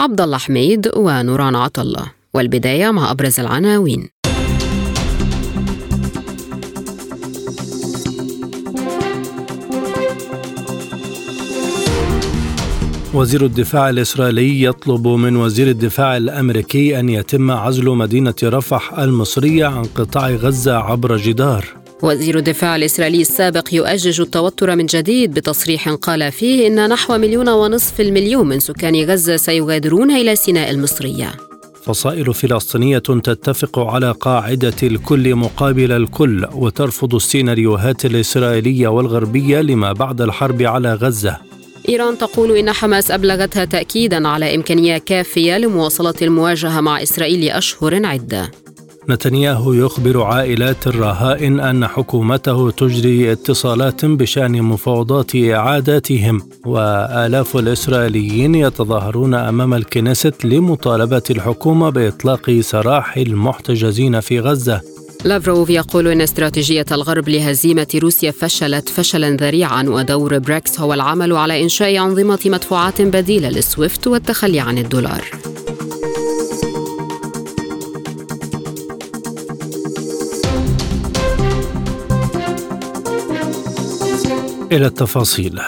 عبد الله حميد ونوران عطلة والبداية مع أبرز العناوين. وزير الدفاع الإسرائيلي يطلب من وزير الدفاع الأمريكي أن يتم عزل مدينة رفح المصرية عن قطاع غزة عبر جدار. وزير الدفاع الإسرائيلي السابق يؤجج التوتر من جديد بتصريح قال فيه إن نحو مليون ونصف المليون من سكان غزة سيغادرون إلى سيناء المصرية. فصائل فلسطينية تتفق على قاعدة الكل مقابل الكل وترفض السيناريوهات الإسرائيلية والغربية لما بعد الحرب على غزة. إيران تقول إن حماس أبلغتها تأكيدا على إمكانية كافية لمواصلة المواجهة مع إسرائيل لأشهر عدة. نتنياهو يخبر عائلات الرهائن أن حكومته تجري اتصالات بشأن مفاوضات إعادتهم وآلاف الإسرائيليين يتظاهرون أمام الكنيست لمطالبة الحكومة بإطلاق سراح المحتجزين في غزة. لافروف يقول إن استراتيجية الغرب لهزيمة روسيا فشلت فشلا ذريعا ودور بريكس هو العمل على إنشاء أنظمة مدفوعات بديلة للسويفت والتخلي عن الدولار. إلى التفاصيل.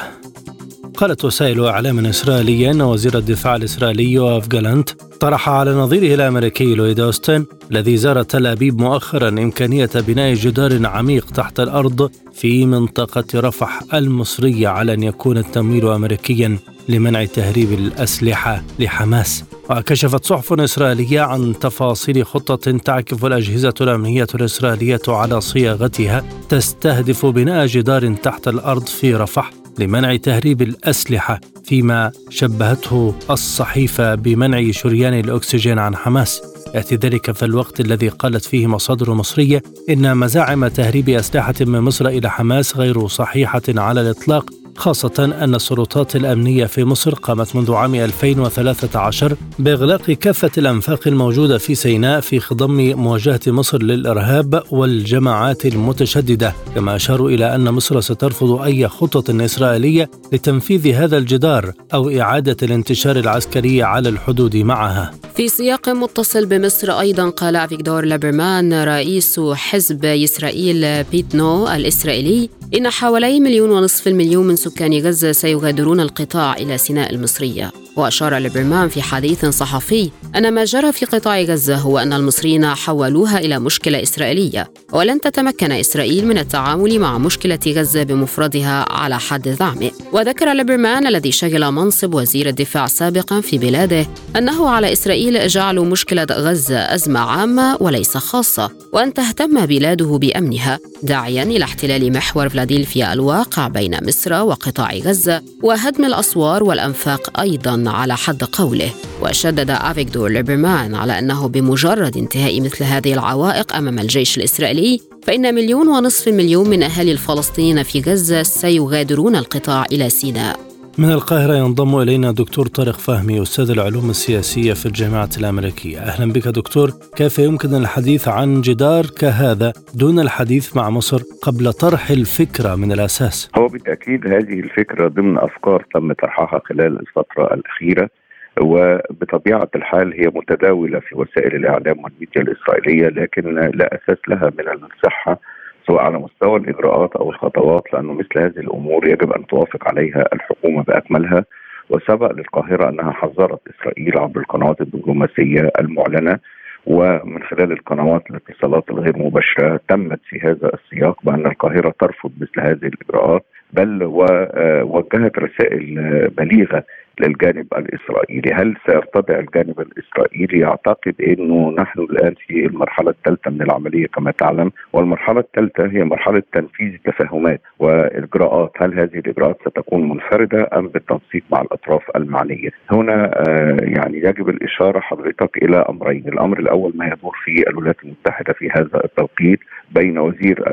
قالت وسائل إعلام إسرائيلية أن وزير الدفاع الإسرائيلي يوآف جالانت طرح على نظيره الأمريكي لويد أوستن الذي زار تل أبيب مؤخرا إمكانية بناء جدار عميق تحت الأرض في منطقة رفح المصرية على أن يكون التمويل أمريكيا لمنع تهريب الأسلحة لحماس. وكشفت صحف إسرائيلية عن تفاصيل خطة تعكف الأجهزة الأمنية الإسرائيلية على صياغتها تستهدف بناء جدار تحت الأرض في رفح لمنع تهريب الأسلحة فيما شبهته الصحيفة بمنع شريان الأكسجين عن حماس. يأتي ذلك في الوقت الذي قالت فيه مصادر مصرية إن مزاعم تهريب أسلحة من مصر إلى حماس غير صحيحة على الإطلاق خاصة أن السلطات الأمنية في مصر قامت منذ عام 2013 بإغلاق كافة الأنفاق الموجودة في سيناء في خضم مواجهة مصر للإرهاب والجماعات المتشددة. كما أشاروا إلى أن مصر سترفض أي خطط إسرائيلية لتنفيذ هذا الجدار أو إعادة الانتشار العسكري على الحدود معها. في سياق متصل بمصر أيضا قال أفيكدور ليبرمان رئيس حزب إسرائيل بيتنو الإسرائيلي إن حوالي مليون ونصف المليون من سكان غزة سيغادرون القطاع إلى سيناء المصرية. وأشار ليبرمان في حديث صحفي أن ما جرى في قطاع غزة هو أن المصريين حولوها إلى مشكلة إسرائيلية. ولن تتمكن إسرائيل من التعامل مع مشكلة غزة بمفردها على حد زعمه وذكر ليبرمان الذي شغل منصب وزير الدفاع سابقا في بلاده أنه على إسرائيل جعل مشكلة غزة أزمة عامة وليس خاصة وأن تهتم بلاده بأمنها داعيا إلى احتلال محور فلادلفيا الواقع بين مصر وقطاع غزة وهدم الأسوار والأنفاق أيضا على حد قوله. وشدد أفيكدور ليبرمان على أنه بمجرد انتهاء مثل هذه العوائق أمام الجيش الإسرائيلي فإن مليون ونصف مليون من أهالي الفلسطينيين في غزة سيغادرون القطاع إلى سيناء. من القاهرة ينضم إلينا دكتور طارق فهمي أستاذ العلوم السياسية في الجامعة الأمريكية. أهلا بك دكتور. كيف يمكن الحديث عن جدار كهذا دون الحديث مع مصر قبل طرح الفكرة من الأساس؟ هو بالتأكيد هذه الفكرة ضمن أفكار تم طرحها خلال الفترة الأخيرة وبطبيعة الحال هي متداولة في وسائل الإعلام والميديا الإسرائيلية لكن لا أساس لها من الصحة سواء على مستوى الإجراءات أو الخطوات لأنه مثل هذه الأمور يجب أن توافق عليها الحكومة بأكملها. وسبق للقاهرة أنها حذرت إسرائيل عبر القنوات الدبلوماسية المعلنة ومن خلال القنوات الاتصالات الغير مباشرة تمت في هذا السياق بأن القاهرة ترفض مثل هذه الإجراءات بل ووجهت رسائل بليغة للجانب الإسرائيلي، هل سيرتضع الجانب الإسرائيلي؟ يعتقد إنه نحن الآن في المرحلة الثالثة من العملية كما تعلم، والمرحلة الثالثة هي مرحلة تنفيذ تفاهمات وإجراءات، هل هذه الإجراءات ستكون منفردة أم بالتنسيق مع الأطراف المعنية؟ هنا آه يعني يجب الإشارة حضرتك إلى أمرين، الأمر الأول ما يدور في الولايات المتحدة في هذا التوقيت بين وزير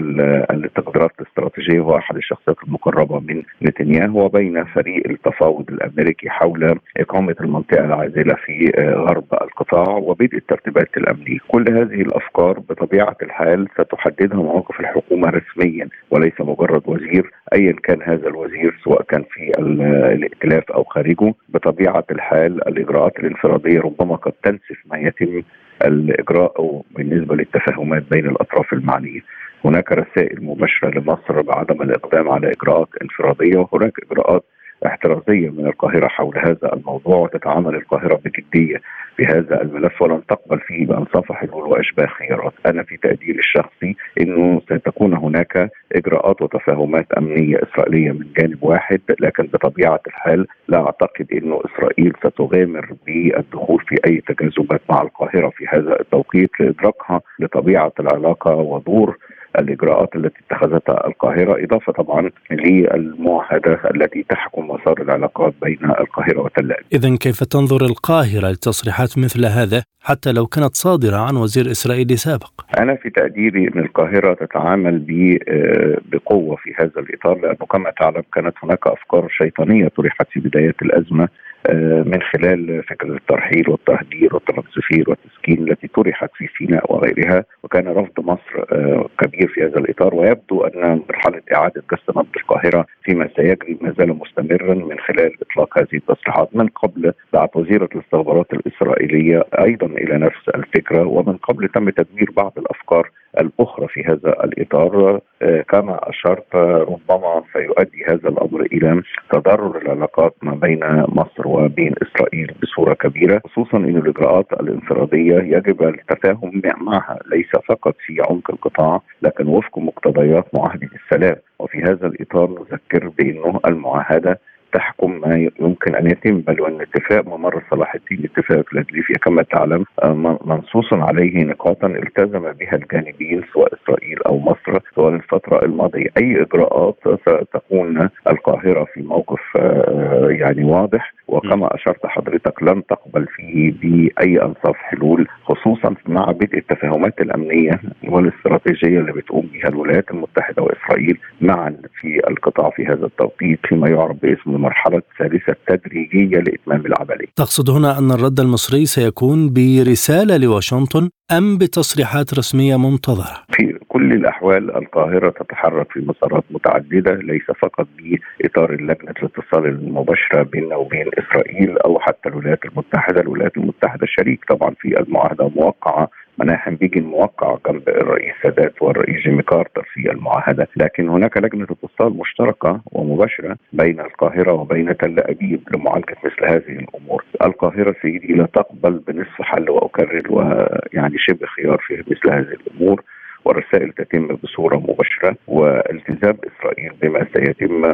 التقديرات الاستراتيجية وهو احد الشخصيات المقربة من نتنياهو وبين فريق التفاوض الأمريكي حول إقامة المنطقة العازلة في آه، غرب القطاع وبدء الترتيبات الامنيه، كل هذه الأفكار بطبيعة الحال ستحددها مواقف الحكومة رسميا وليس مجرد وزير ايا كان هذا الوزير سواء كان في الائتلاف أو خارجه. بطبيعة الحال الإجراءات الانفرادية ربما قد تنسف ما يتم الإجراء بالنسبة للتفاهمات بين الأطراف المعنية. هناك رسائل مباشرة لمصر بعدم الإقدام على إجراءات انفرادية. وهناك إجراءات احترازية من القاهرة حول هذا الموضوع وتتعامل القاهرة بجدية في هذا الملف ولن تقبل فيه بانصاف حلول واشباه خيارات، أنا في تقديري الشخصي إنه ستكون هناك إجراءات وتفاهمات أمنية إسرائيلية من جانب واحد لكن بطبيعة الحال لا أعتقد إنه إسرائيل ستغامر بالدخول في أي تجاذبات مع القاهرة في هذا التوقيت. لإدراكها لطبيعة العلاقة ودور الإجراءات التي اتخذتها القاهرة إضافة طبعا للمعاهدة التي تحكم مسار العلاقات بين القاهرة وتل ابيب. اذا كيف تنظر القاهرة لتصريحات مثل هذا حتى لو كانت صادرة عن وزير اسرائيلي سابق؟ أنا في تقديري إن القاهرة تتعامل آه، بقوة في هذا الإطار لأنه كما تعلم كانت هناك أفكار شيطانية طرحت في بدايات الأزمة من خلال فكره الترحيل والتهجير والترانسفير والتسكين التي طرحت في سيناء وغيرها وكان رفض مصر آه، كبير في هذا الإطار. ويبدو أن مرحلة إعادة قسم نبض القاهرة فيما سيجري ما زال مستمرا من خلال إطلاق هذه التصريحات. من قبل دعت وزيرة الاستخبارات الإسرائيلية أيضا إلى نفس الفكرة ومن قبل تم تدمير بعض الأفكار الأخرى في هذا الإطار آه، كما أشرت ربما سيؤدي هذا الأمر إلى تضرر العلاقات ما بين مصر وبين إسرائيل بصورة كبيرة خصوصا إن الإجراءات الانفرادية يجب التفاهم معها ليس فقط في عمق القطاع لكن وفق مقتضيات معاهدة السلام. وفي هذا الإطار نذكر بأنه المعاهدة تحكم ما يمكن أن يتم بل وأن اتفاق ممر صلاح الدين اتفاق فيلادلفيا كما تعلم آه، منصوص عليه نقاطا التزم بها الجانبين سواء إسرائيل أو مصر. طوال الفترة الماضية أي إجراءات ستكون القاهرة في موقف آه، يعني واضح وكما أشرت حضرتك لن تقبل فيه بأي أنصاف حلول خصوصا مع بدء التفاهمات الأمنية والاستراتيجية اللي بتقوم بها الولايات المتحدة وإسرائيل معا في القطاع في هذا التوقيت فيما يعرف باسم المرحلة الثالثة التدريجية لإتمام العملية. تقصد هنا أن الرد المصري سيكون برسالة لواشنطن أم بتصريحات رسمية منتظرة؟ في كل الأحوال القاهرة تتحرك في مسارات متعددة ليس فقط بإطار اللجنة الاتصال المباشرة بيننا وبين إسرائيل أو حتى الولايات المتحدة، الولايات المتحدة شريك طبعا في المعاهدة موقعة مناحم بيجي الموقع جنب الرئيس سادات والرئيس جيمي كارتر في المعاهدة، لكن هناك لجنة اتصال مشتركة ومباشرة بين القاهرة وبين تل أبيب لمعالجة مثل هذه الأمور. القاهرة سيدي لا تقبل بنصف حل وأكرر ويعني شبه خيار في مثل هذه الأمور. والرسائل تتم بصورة مباشرة والتزام إسرائيل بما سيتم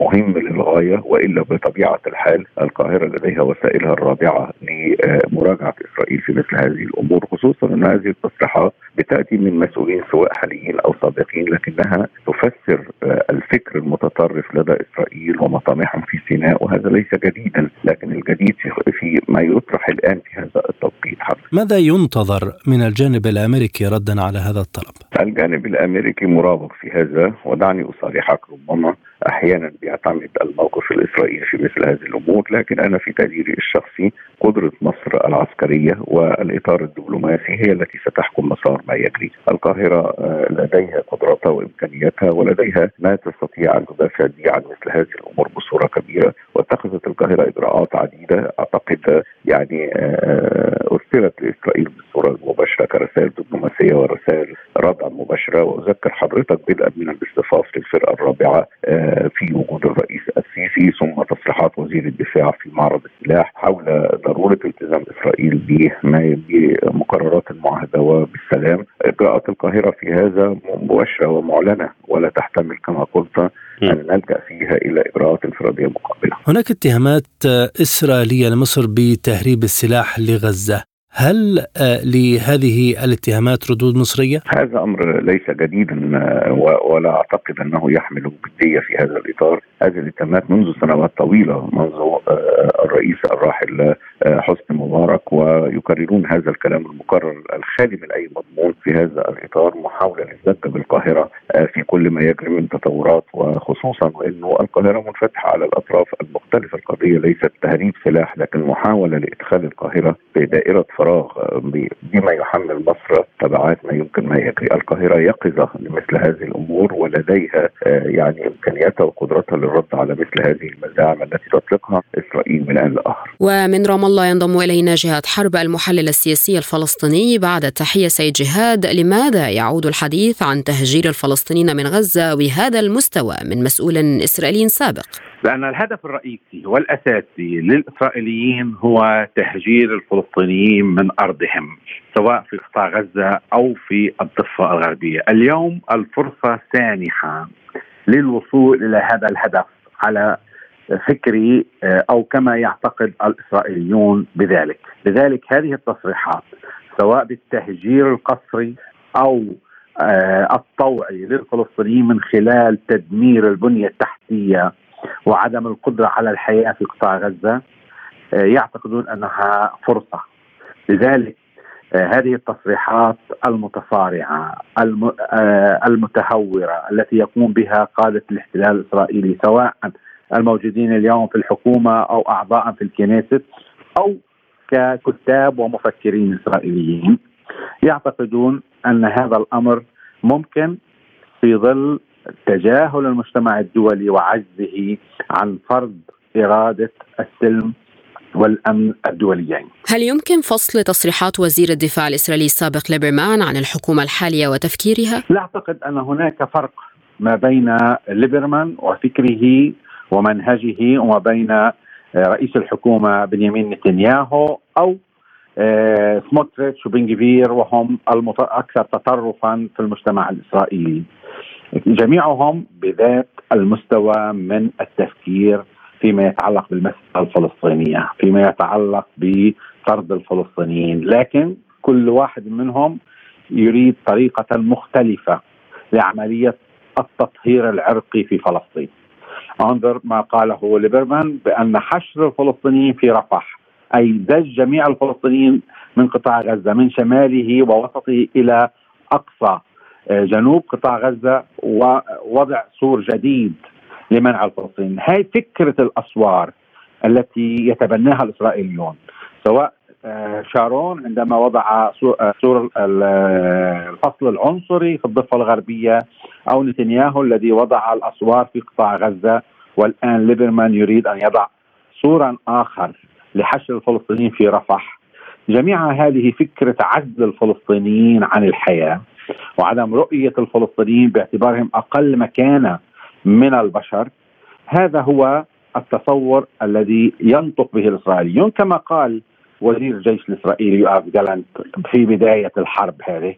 مهم للغاية وإلا بطبيعة الحال القاهرة لديها وسائلها الرابعة لمراجعة إسرائيل في مثل هذه الأمور خصوصا أن هذه التصريحات بتأتي من مسؤولين سواء حاليين أو سابقين لكنها تفسر الفكر المتطرف لدى إسرائيل ومطامحهم في سيناء وهذا ليس جديدا لكن الجديد في ما يطرح الآن في هذا التوقيت ماذا ينتظر من الجانب الأمريكي ردا على هذا الطلب؟ الجانب الأمريكي مرابط في هذا ودعني أصارحك ربما أحيانا بيعتمد الموقف الإسرائيلي في مثل هذه الأمور لكن أنا في تقديري الشخصي قدرة مصر العسكرية والإطار الدبلوماسي هي التي ستحكم مسار ما يجري. القاهرة آه، لديها قدراتها وإمكانياتها ولديها ما تستطيع أن تدافع به عن مثل هذه الأمور بصورة كبيرة. واتخذت القاهرة إجراءات عديدة. أعتقد يعني آه، أرسلت لإسرائيل بالصورة المباشره كرسائل دبلوماسية ورسائل ردع مباشرة. وأذكر حضرتك بدءا من الاصطفاف للفرقه الرابعة آه، في وجود الرئيس السيسي ثم تصريحات وزير الدفاع في معرض السلاح حول ضرورة التزام إسرائيل بما بمقررات المعاهده وبالسلام إجراءات القاهرة في هذا مباشرة ومعلنة ولا تحتمل كما قلت أن نلجأ فيها إلى إجراءات انفرادية مقابلة. هناك اتهامات إسرائيلية لمصر بتهريب السلاح لغزة، هل آه، لهذه الاتهامات ردود مصرية؟ هذا أمر ليس جديدا آه، ولا أعتقد أنه يحمل جديه في هذا الإطار، هذه الاتهامات منذ سنوات طويلة منذ آه، الرئيس الراحل حسني مبارك ويكررون هذا الكلام المكرر الخالي من اي مضمون في هذا الإطار محاوله للزج بالقاهرة في كل ما يجري من تطورات وخصوصا وانه القاهرة منفتحة على الأطراف المختلفة، القضية ليست تهريب سلاح لكن محاولة لإدخال القاهرة في دائرة فراغ بما يحمل مصر تبعات ما يمكن ما يجري. القاهرة يقظة لمثل هذه الأمور ولديها آه، يعني إمكانياتها وقدرتها للرد على مثل هذه المزاعم التي تطلقها إسرائيل من آن لآخر ومن رام الله ينضم إلينا جهاد حرب المحلل السياسي الفلسطيني بعد التحية سيد جهاد لماذا يعود الحديث عن تهجير الفلسطينيين من غزة بهذا المستوى من مسؤول إسرائيلي سابق؟ لأن الهدف الرئيسي والأساسي للإسرائيليين هو تهجير الفلسطينيين من أرضهم سواء في قطاع غزة أو في الضفة الغربية اليوم الفرصة سانحة للوصول إلى هذا الهدف على فكري آه، أو كما يعتقد الإسرائيليون بذلك. لذلك هذه التصريحات سواء بالتهجير القسري أو آه، الطوعي للفلسطينيين من خلال تدمير البنية التحتية وعدم القدرة على الحياة في قطاع غزة آه، يعتقدون أنها فرصة. لذلك هذه التصريحات المتصارعة المتهورة التي يقوم بها قادة الاحتلال الإسرائيلي سواء الموجودين اليوم في الحكومة أو أعضاء في الكنيست أو ككتاب ومفكرين إسرائيليين يعتقدون أن هذا الأمر ممكن في ظل تجاهل المجتمع الدولي وعجزه عن فرض إرادة السلم والأمن الدوليين. هل يمكن فصل تصريحات وزير الدفاع الإسرائيلي السابق ليبرمان عن الحكومة الحالية وتفكيرها؟ لا أعتقد أن هناك فرق ما بين ليبرمان وفكره ومنهجه وما بين رئيس الحكومة بنيامين نتنياهو أو آه، سموتريتش وبن جفير وهم الاكثر تطرفا في المجتمع الإسرائيلي. جميعهم بذات المستوى من التفكير فيما يتعلق بالمسألة الفلسطينية فيما يتعلق بطرد الفلسطينيين لكن كل واحد منهم يريد طريقة مختلفة لعملية التطهير العرقي في فلسطين انظر ما قاله ليبرمان بأن حشر الفلسطينيين في رفح أي دج جميع الفلسطينيين من قطاع غزة من شماله ووسطه إلى أقصى آه، جنوب قطاع غزة ووضع سور جديد لمنع الفلسطينيين. هاي فكرة الأسوار التي يتبناها الإسرائيليون سواء شارون عندما وضع سور آه، الفصل العنصري في الضفة الغربية أو نتنياهو الذي وضع الأسوار في قطاع غزة والآن ليبرمان يريد أن يضع سورا آخر لحشر الفلسطينيين في رفح. جميع هذه فكرة عزل الفلسطينيين عن الحياة وعدم رؤية الفلسطينيين باعتبارهم أقل مكانة من البشر هذا هو التصور الذي ينطق به الإسرائيليون. كما قال وزير الجيش الاسرائيلي يؤاف جالانت في بداية الحرب هذه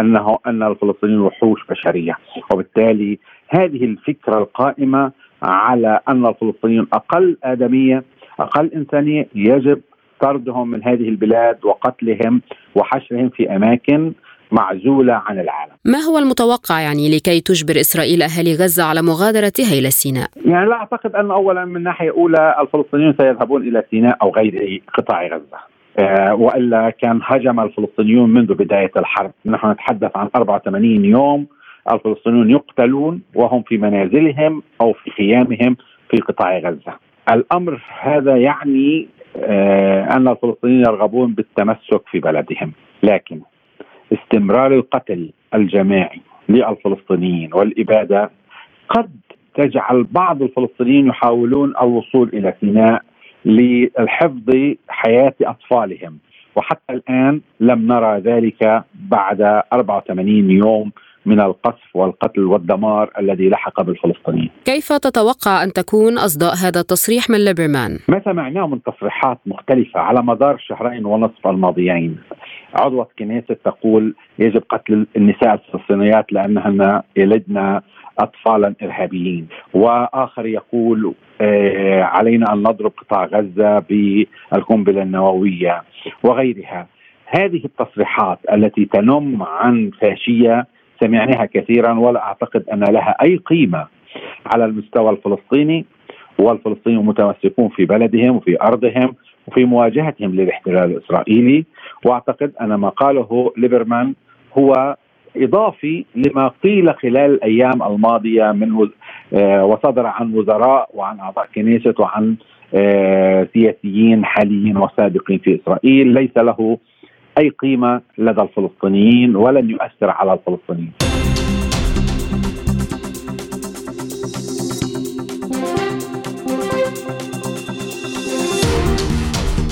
أنه أن الفلسطينيين وحوش بشرية وبالتالي هذه الفكرة القائمة على أن الفلسطينيين أقل آدمية أقل إنسانية يجب طردهم من هذه البلاد وقتلهم وحشرهم في أماكن معزولة عن العالم ما هو المتوقع يعني لكي تجبر إسرائيل أهالي غزة على مغادرتها إلى سيناء؟ يعني لا أعتقد أن أولا من ناحية أولى الفلسطينيون سيذهبون إلى سيناء أو غير قطاع غزة آه وإلا كان هجم الفلسطينيون منذ بداية الحرب، نحن نتحدث عن 84 يوم الفلسطينيون يقتلون وهم في منازلهم أو في خيامهم في قطاع غزة. الأمر هذا يعني آه أن الفلسطينيين يرغبون بالتمسك في بلدهم، لكن استمرار القتل الجماعي للفلسطينيين والإبادة. قد تجعل بعض الفلسطينيين يحاولون الوصول إلى سيناء للحفظ حياة أطفالهم. وحتى الآن لم نرى ذلك بعد 84 يوم من القصف والقتل والدمار الذي لحق بالفلسطينيين. كيف تتوقع أن تكون أصداء هذا التصريح من ليبرمان؟ ما سمعناه من تصريحات مختلفة على مدار الشهرين ونصف الماضيين. عضوة كنيسة تقول يجب قتل النساء الفلسطينيات لأنهن يلدن اطفالا إرهابيين وآخر يقول آه، علينا أن نضرب قطاع غزة بالقنبلة النووية وغيرها هذه التصريحات التي تنم عن فاشية سمعناها كثيرا ولا أعتقد أن لها أي قيمة على المستوى الفلسطيني والفلسطينيون متمسكون في بلدهم وفي أرضهم وفي مواجهتهم للاحتلال الإسرائيلي. وأعتقد أن ما قاله ليبرمان هو إضافي لما قيل خلال الأيام الماضية من آه، وصدر عن وزراء وعن أعضاء كنيسة وعن آه، سياسيين حاليين وسابقين في إسرائيل. ليس له أي قيمة لدى الفلسطينيين ولن يؤثر على الفلسطينيين.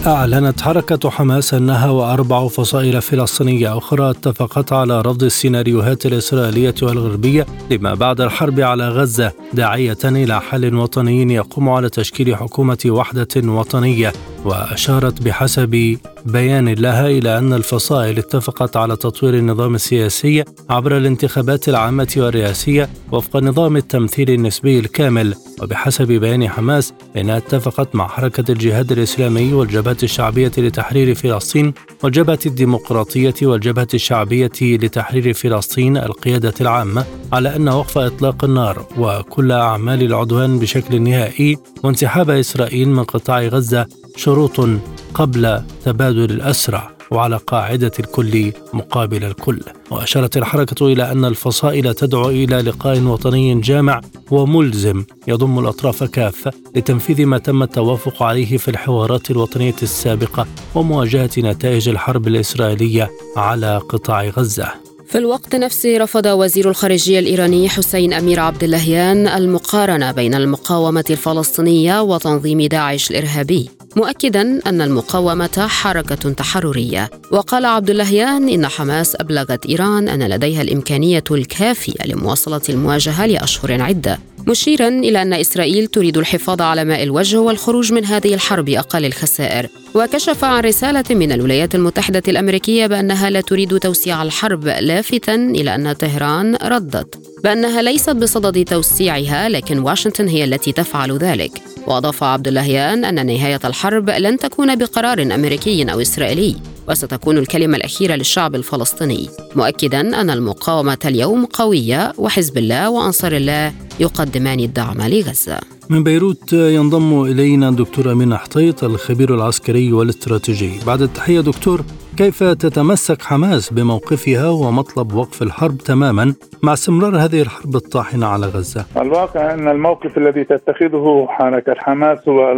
أعلنت حركة حماس أنها وأربع فصائل فلسطينية أخرى اتفقت على رفض السيناريوهات الإسرائيلية والغربية لما بعد الحرب على غزة داعية إلى حل وطني يقوم على تشكيل حكومة وحدة وطنية وأشارت بحسب بيان لها إلى أن الفصائل اتفقت على تطوير النظام السياسي عبر الانتخابات العامة والرئاسية وفق نظام التمثيل النسبي الكامل. وبحسب بيان حماس فإنها اتفقت مع حركة الجهاد الإسلامي والجبهة الشعبية لتحرير فلسطين والجبهة الديمقراطية والجبهة الشعبية لتحرير فلسطين القيادة العامة على أن وقف إطلاق النار وكل أعمال العدوان بشكل نهائي وانسحاب إسرائيل من قطاع غزة شروط قبل تبادل الأسرى وعلى قاعدة الكل مقابل الكل. وأشارت الحركة إلى أن الفصائل تدعو إلى لقاء وطني جامع وملزم يضم الأطراف كافة لتنفيذ ما تم التوافق عليه في الحوارات الوطنية السابقة ومواجهة نتائج الحرب الإسرائيلية على قطاع غزة. في الوقت نفسه رفض وزير الخارجية الإيراني حسين أمير عبد اللهيان المقارنة بين المقاومة الفلسطينية وتنظيم داعش الإرهابي. مؤكدا أن المقاومة حركة تحررية. وقال عبد اللهيان إن حماس أبلغت إيران أن لديها الإمكانية الكافية لمواصلة المواجهة لأشهر عدة مشيرا إلى أن إسرائيل تريد الحفاظ على ماء الوجه والخروج من هذه الحرب أقل الخسائر. وكشف عن رسالة من الولايات المتحدة الأمريكية بأنها لا تريد توسيع الحرب لافتا إلى أن طهران ردت. بأنها ليست بصدد توسيعها لكن واشنطن هي التي تفعل ذلك. وأضاف عبد اللهيان أن نهاية الحرب لن تكون بقرار أمريكي أو إسرائيلي وستكون الكلمة الأخيرة للشعب الفلسطيني مؤكدا أن المقاومة اليوم قوية وحزب الله وأنصار الله يقدمان الدعم لغزة. من بيروت ينضم إلينا دكتور أمين حطيط الخبير العسكري والإستراتيجي. بعد التحية دكتور كيف تتمسك حماس بموقفها ومطلب وقف الحرب تماما مع استمرار هذه الحرب الطاحنة على غزة؟ الواقع أن الموقف الذي تتخذه حركة حماس هو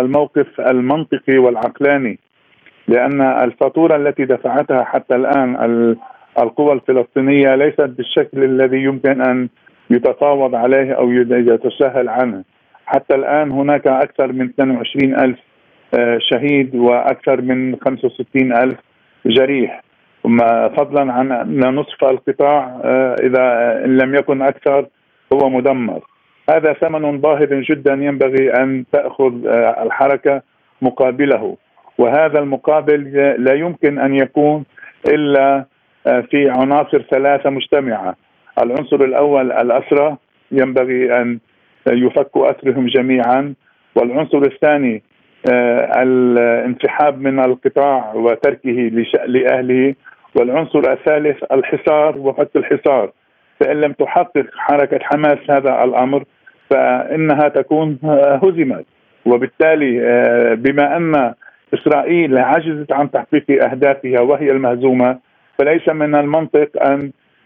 الموقف المنطقي والعقلاني لأن الفاتورة التي دفعتها حتى الآن القوى الفلسطينية ليست بالشكل الذي يمكن أن يتفاوض عليه أو يتساهل عنه. حتى الآن هناك أكثر من 22 ألف آه، شهيد وأكثر من 65 ألف جريح. فضلا عن أن نصف القطاع آه، إذا إن لم يكن أكثر هو مدمر. هذا ثمن باهظ جدا ينبغي أن تأخذ آه، الحركة مقابله. وهذا المقابل لا يمكن أن يكون إلا آه، في عناصر ثلاثة مجتمعة. العنصر الأول الاسرى ينبغي أن يفكوا أسرهم جميعا. والعنصر الثاني الانسحاب من القطاع وتركه لأهله والعنصر الثالث الحصار وفك الحصار. فإن لم تحقق حركة حماس هذا الأمر فإنها تكون آه، هزمت. وبالتالي بما أن إسرائيل عجزت عن تحقيق أهدافها وهي المهزومة فليس من المنطق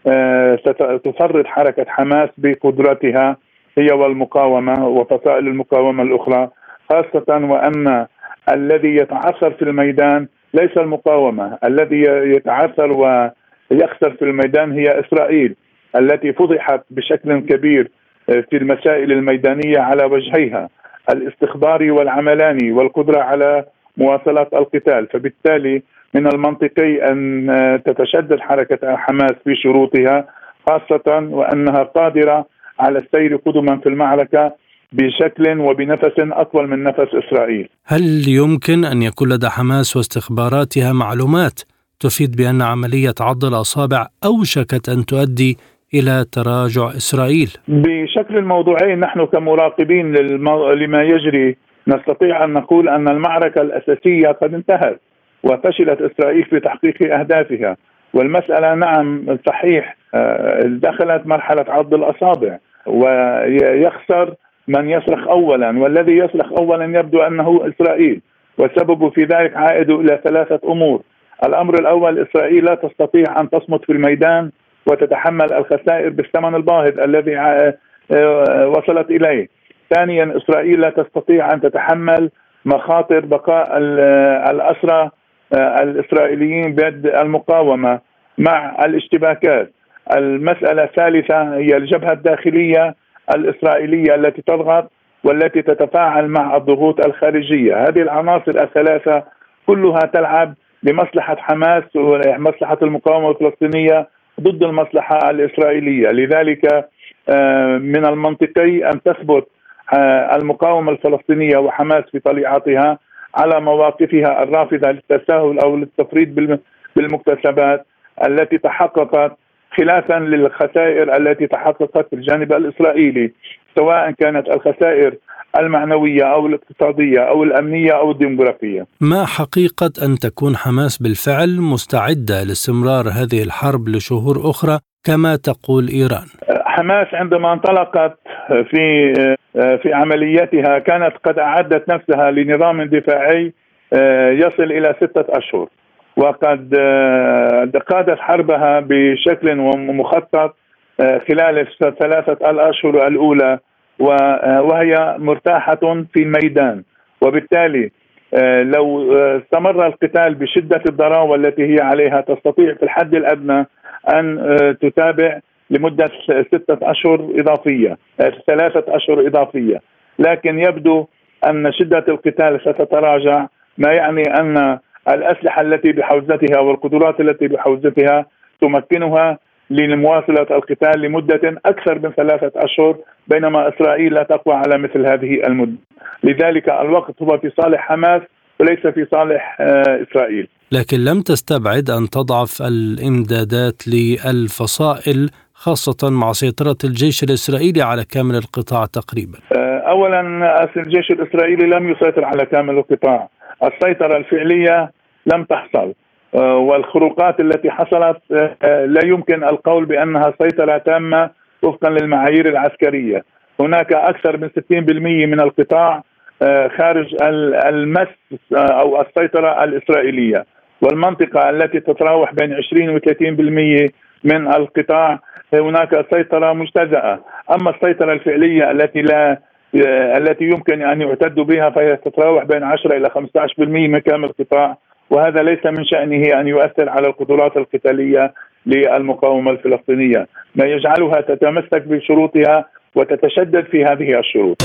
آه، تفرط حركة حماس بقدرتها هي والمقاومة وفصائل المقاومة الأخرى. خاصة وان الذي يتعثر في الميدان ليس المقاومة. الذي يتعثر ويخسر في الميدان هي إسرائيل التي فضحت بشكل كبير في المسائل الميدانية على وجهيها الاستخباري والعملاني والقدرة على مواصلة القتال. فبالتالي من المنطقي أن تتشدد حركة حماس في شروطها خاصة وأنها قادرة على السير قدما في المعركة بشكل وبنفس أطول من نفس إسرائيل. هل يمكن أن يكون لدى حماس واستخباراتها معلومات تفيد بأن عملية عض الأصابع أوشكت أن تؤدي إلى تراجع إسرائيل؟ بشكل موضوعي نحن كمراقبين للمو... لما يجري نستطيع أن نقول أن المعركة الأساسية قد انتهت وفشلت إسرائيل في تحقيق أهدافها. والمسألة نعم صحيح آه، دخلت مرحلة عض الأصابع ويخسر من يصرخ أولا والذي يصرخ أولا يبدو أنه إسرائيل. والسبب في ذلك عائد إلى ثلاثة أمور. الأمر الأول إسرائيل لا تستطيع أن تصمت في الميدان وتتحمل الخسائر بالثمن الباهظ الذي آه، وصلت إليه. ثانيا إسرائيل لا تستطيع أن تتحمل مخاطر بقاء آه، الإسرائيليين بيد المقاومة مع الاشتباكات. المسألة الثالثة هي الجبهة الداخلية. الإسرائيلية التي تضغط والتي تتفاعل مع الضغوط الخارجية. هذه العناصر الثلاثة كلها تلعب لمصلحة حماس ومصلحة المقاومة الفلسطينية ضد المصلحة الإسرائيلية. لذلك آه، من المنطقي أن تثبت آه، المقاومة الفلسطينية وحماس في طليعتها على مواقفها الرافضة للتساهل أو للتفريط بالمكتسبات التي تحققت خلافا للخسائر التي تحققت في الجانب الإسرائيلي سواء كانت الخسائر المعنوية أو الاقتصادية أو الأمنية أو الديمغرافية ما حقيقة أن تكون حماس بالفعل مستعدة لاستمرار هذه الحرب لشهور أخرى كما تقول إيران؟ حماس عندما انطلقت في في عملياتها كانت قد أعدت نفسها لنظام دفاعي يصل إلى ستة أشهر. وقد قادت حربها بشكل مخطط خلال الثلاثة الأشهر الأولى وهي مرتاحة في الميدان. وبالتالي آه، لو آه، استمر القتال بشدة الضراوة التي هي عليها تستطيع في الحد الأدنى أن آه، تتابع لمدة ستة أشهر إضافية ثلاثة أشهر إضافية. لكن يبدو أن شدة القتال ستتراجع ما يعني أن الأسلحة التي بحوزتها والقدرات التي بحوزتها تمكنها لمواصلة القتال لمدة أكثر من ثلاثة أشهر بينما إسرائيل لا تقوى على مثل هذه المدة. لذلك الوقت هو في صالح حماس وليس في صالح آه، إسرائيل. لكن لم تستبعد أن تضعف الإمدادات للفصائل خاصة مع سيطرة الجيش الإسرائيلي على كامل القطاع تقريبا. آه، أولا الجيش الإسرائيلي لم يسيطر على كامل القطاع. السيطرة الفعلية لم تحصل. آه، والخروقات التي حصلت آه، لا يمكن القول بأنها سيطرة تامة وفقا للمعايير العسكرية. هناك أكثر من 60% من القطاع آه، خارج المس أو السيطرة الإسرائيلية. والمنطقة التي تتراوح بين 20 و 30% من القطاع هناك سيطرة مجتزأة. أما السيطرة الفعلية التي لا التي يمكن أن يعتد بها فهي تتراوح بين 10 إلى 15% من كامل القطاع وهذا ليس من شأنه أن يؤثر على القدرات القتالية للمقاومة الفلسطينية. ما يجعلها تتمسك بشروطها وتتشدد في هذه الشروط.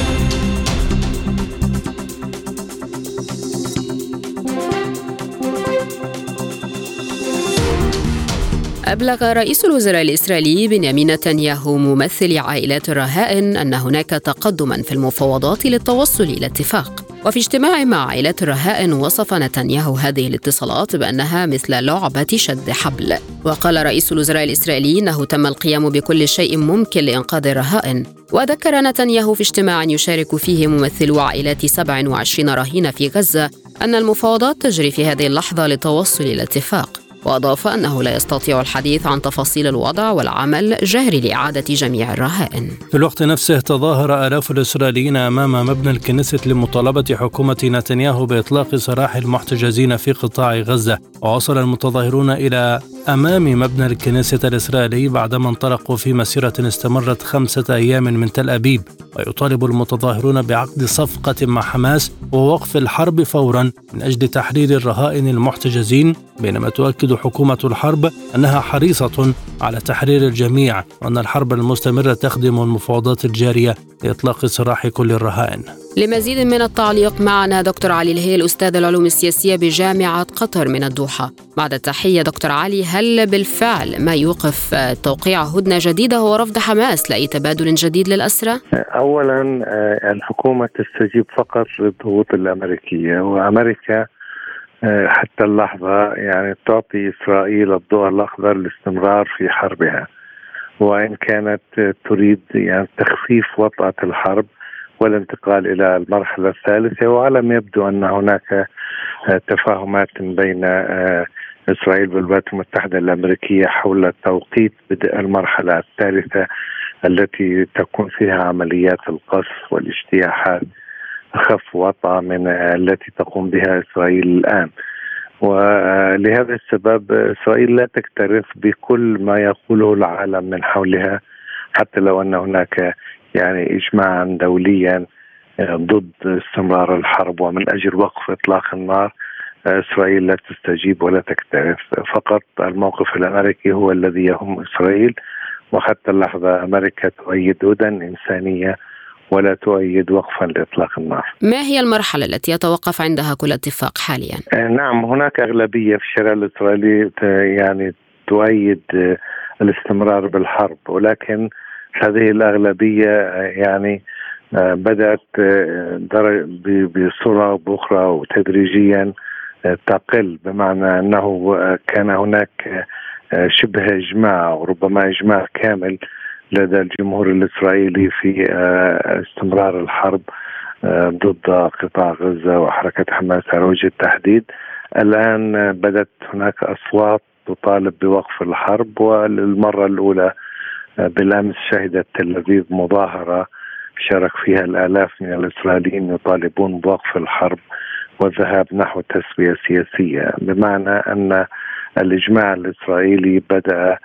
أبلغ رئيس الوزراء الإسرائيلي بنيامين نتنياهو ممثل عائلات الرهائن أن هناك تقدما في المفاوضات للتوصل إلى اتفاق. وفي اجتماع مع عائلات الرهائن وصف نتنياهو هذه الاتصالات بأنها مثل لعبة شد حبل. وقال رئيس الوزراء الإسرائيلي أنه تم القيام بكل شيء ممكن لإنقاذ الرهائن وذكر نتنياهو في اجتماع يشارك فيه ممثلو عائلات 27 رهينة في غزة أن المفاوضات تجري في هذه اللحظة للتوصل إلى اتفاق. وأضاف أنه لا يستطيع الحديث عن تفاصيل الوضع والعمل جاري لإعادة جميع الرهائن. في الوقت نفسه تظاهر آلاف الإسرائيليين أمام مبنى الكنيست لمطالبة حكومة نتنياهو بإطلاق سراح المحتجزين في قطاع غزة. ووصل المتظاهرون إلى أمام مبنى الكنيست الإسرائيلي بعدما انطلقوا في مسيرة استمرت خمسة أيام من تل أبيب. ويطالب المتظاهرون بعقد صفقة مع حماس ووقف الحرب فورا من أجل تحرير الرهائن المحتجزين بينما تؤكد حكومة الحرب أنها حريصة على تحرير الجميع وأن الحرب المستمرة تخدم المفاوضات الجارية لإطلاق سراح كل الرهائن لمزيد من التعليق معنا دكتور علي الهيل أستاذ العلوم السياسية بجامعة قطر من الدوحة بعد التحية دكتور علي هل بالفعل ما يوقف توقيع هدنة جديدة هو رفض حماس لأي تبادل جديد للأسرى؟ أولا آه، الحكومة تستجيب فقط للضغوط الأمريكية وأمريكا حتى اللحظة يعني تعطي إسرائيل الضوء الأخضر للاستمرار في حربها. وإن كانت تريد يعني تخفيف وطأة الحرب والانتقال إلى المرحلة الثالثة ولم يبدو أن هناك آه، تفاهمات بين آه، إسرائيل والولايات المتحدة الأمريكية حول توقيت بدء المرحلة الثالثة التي تكون فيها عمليات القصف والاجتياحات. أخف وطأة من التي تقوم بها إسرائيل الآن. ولهذا السبب إسرائيل لا تكترث بكل ما يقوله العالم من حولها حتى لو أن هناك يعني اجماعا دوليا ضد استمرار الحرب ومن أجل وقف إطلاق النار إسرائيل لا تستجيب ولا تكترث فقط الموقف الأمريكي هو الذي يهم إسرائيل وحتى اللحظة أمريكا تؤيد هدى إنسانية ولا تؤيد وقفا لإطلاق النار. ما هي المرحلة التي يتوقف عندها كل اتفاق حاليا؟ آه، نعم هناك أغلبية في الشارع الإسرائيلي يعني تؤيد الاستمرار بالحرب ولكن هذه الأغلبية يعني آه، بدأت آه، بصورة أخرى وتدريجيا آه، تقل بمعنى أنه كان هناك شبه إجماع وربما إجماع كامل لدى الجمهور الإسرائيلي في استمرار الحرب ضد قطاع غزة وحركة حماس على وجه التحديد. الآن بدأت هناك أصوات تطالب بوقف الحرب وللمرة الأولى بالامس شهدت تل ابيب مظاهرة شارك فيها الآلاف من الإسرائيليين يطالبون بوقف الحرب والذهاب نحو تسوية سياسية. بمعنى أن الإجماع الإسرائيلي بدأ آه،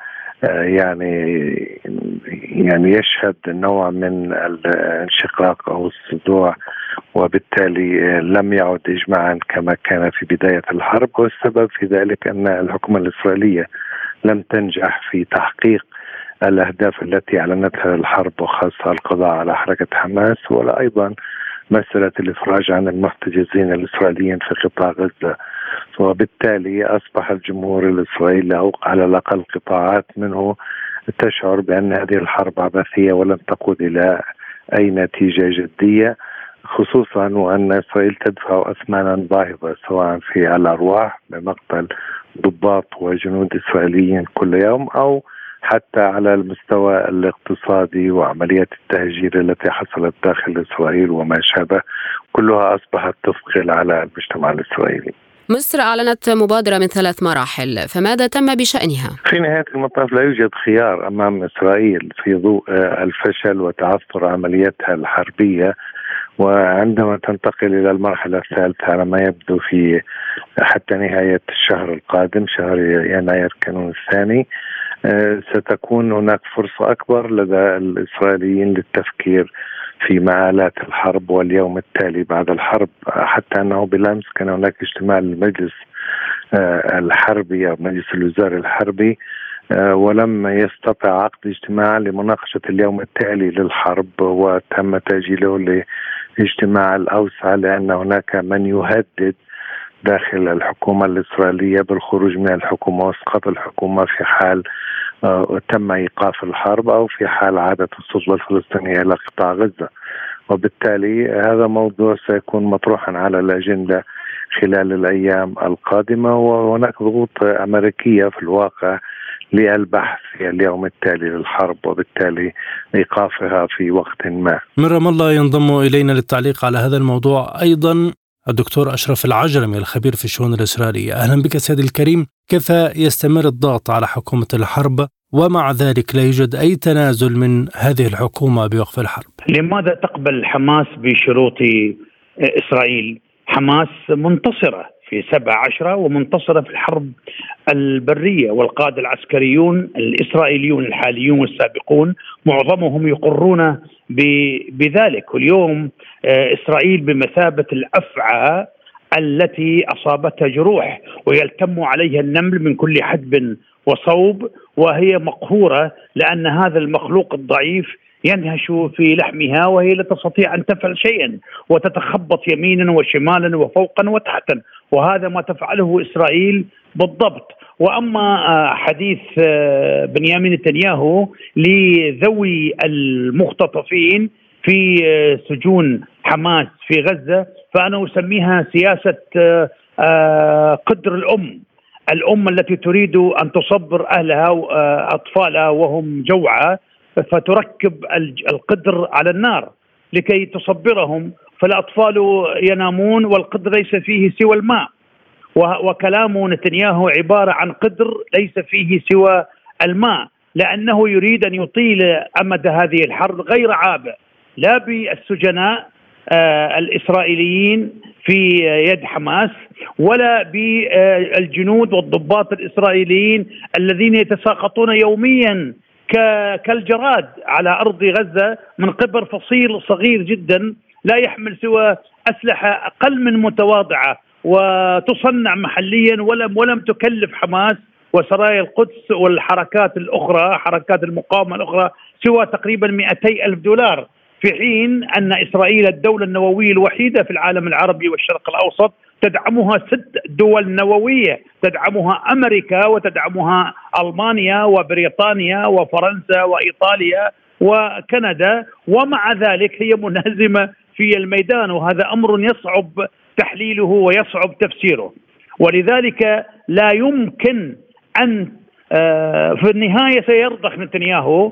يعني يعني يشهد نوع من الانشقاق أو الصدوع وبالتالي لم يعد اجماعا كما كان في بداية الحرب والسبب في ذلك أن الحكومة الإسرائيلية لم تنجح في تحقيق الأهداف التي أعلنتها الحرب وخاصة القضاء على حركة حماس ولا أيضا مسألة الإفراج عن المحتجزين الإسرائيليين في قطاع غزة. وبالتالي أصبح الجمهور الإسرائيلي أو على الأقل قطاعات منه تشعر بأن هذه الحرب عبثية ولن تقود إلى أي نتيجة جدية خصوصا وأن إسرائيل تدفع اثمانا باهظة سواء في الأرواح بمقتل ضباط وجنود إسرائيليين كل يوم أو حتى على المستوى الاقتصادي وعمليات التهجير التي حصلت داخل إسرائيل وما شابه كلها أصبحت تثقل على المجتمع الإسرائيلي. مصر أعلنت مبادرة من ثلاث مراحل فماذا تم بشأنها؟ في نهاية المطاف لا يوجد خيار أمام إسرائيل في ضوء الفشل وتعثر عملياتها الحربية وعندما تنتقل إلى المرحلة الثالثة على ما يبدو في حتى نهاية الشهر القادم شهر يناير كانون الثاني آه، ستكون هناك فرصة أكبر لدى الإسرائيليين للتفكير في مآلات الحرب واليوم التالي بعد الحرب. حتى أنه بالأمس كان هناك اجتماع للمجلس آه، الحربي أو مجلس الوزراء الحربي آه، ولم يستطع عقد اجتماع لمناقشة اليوم التالي للحرب وتم تأجيله لاجتماع الأوسع لأن هناك من يهدد داخل الحكومة الإسرائيلية بالخروج من الحكومة واسقاط الحكومة في حال آه، تم إيقاف الحرب أو في حال عادت السلطة الفلسطينية إلى قطاع غزة. وبالتالي هذا موضوع سيكون مطروحا على الأجندة خلال الأيام القادمة. وهناك ضغوط أمريكية في الواقع للبحث اليوم التالي للحرب وبالتالي إيقافها في وقت ما. من رام الله ينضم إلينا للتعليق على هذا الموضوع. أيضا الدكتور أشرف العجرمي الخبير في الشؤون الإسرائيلية. أهلا بك سيدي الكريم. كيف يستمر الضغط على حكومة الحرب؟ ومع ذلك لا يوجد أي تنازل من هذه الحكومة بوقف الحرب. لماذا تقبل حماس بشروط إسرائيل؟ حماس منتصرة في سبع عشرة ومنتصرة في الحرب البرية والقادة العسكريون الإسرائيليون الحاليون والسابقون معظمهم يقرون بذلك واليوم آه، إسرائيل بمثابة الأفعى التي أصابتها جروح ويلتم عليها النمل من كل حدب وصوب وهي مقهورة لأن هذا المخلوق الضعيف ينهش في لحمها وهي لا تستطيع أن تفعل شيئا وتتخبط يمينا وشمالا وفوقا وتحتا. وهذا ما تفعله إسرائيل بالضبط. وأما آه، حديث آه، بنيامين نتنياهو لذوي المختطفين في آه، سجون حماس في غزة فأنا أسميها سياسة قدر الأم. الأم التي تريد أن تصبر أهلها أطفالها وهم جوعى فتركب القدر على النار لكي تصبرهم فالأطفال ينامون والقدر ليس فيه سوى الماء. وكلام نتنياهو عبارة عن قدر ليس فيه سوى الماء لأنه يريد أن يطيل أمد هذه الحرب غير عابئ لا بالسجناء آه الإسرائيليين في يد حماس ولا بالجنود والضباط الإسرائيليين الذين يتساقطون يوميا كالجراد على أرض غزة من قبل فصيل صغير جدا لا يحمل سوى أسلحة أقل من متواضعة. وتصنع محليا ولم ولم تكلف حماس وسرايا القدس والحركات الأخرى حركات المقاومة الأخرى سوى تقريبا 200 ألف دولار في حين أن إسرائيل الدولة النووية الوحيدة في العالم العربي والشرق الأوسط تدعمها ست دول نووية تدعمها أمريكا وتدعمها ألمانيا وبريطانيا وفرنسا وإيطاليا وكندا ومع ذلك هي منهزمة في الميدان وهذا أمر يصعب تحليله ويصعب تفسيره. ولذلك لا يمكن أن آه، في النهاية سيرضخ نتنياهو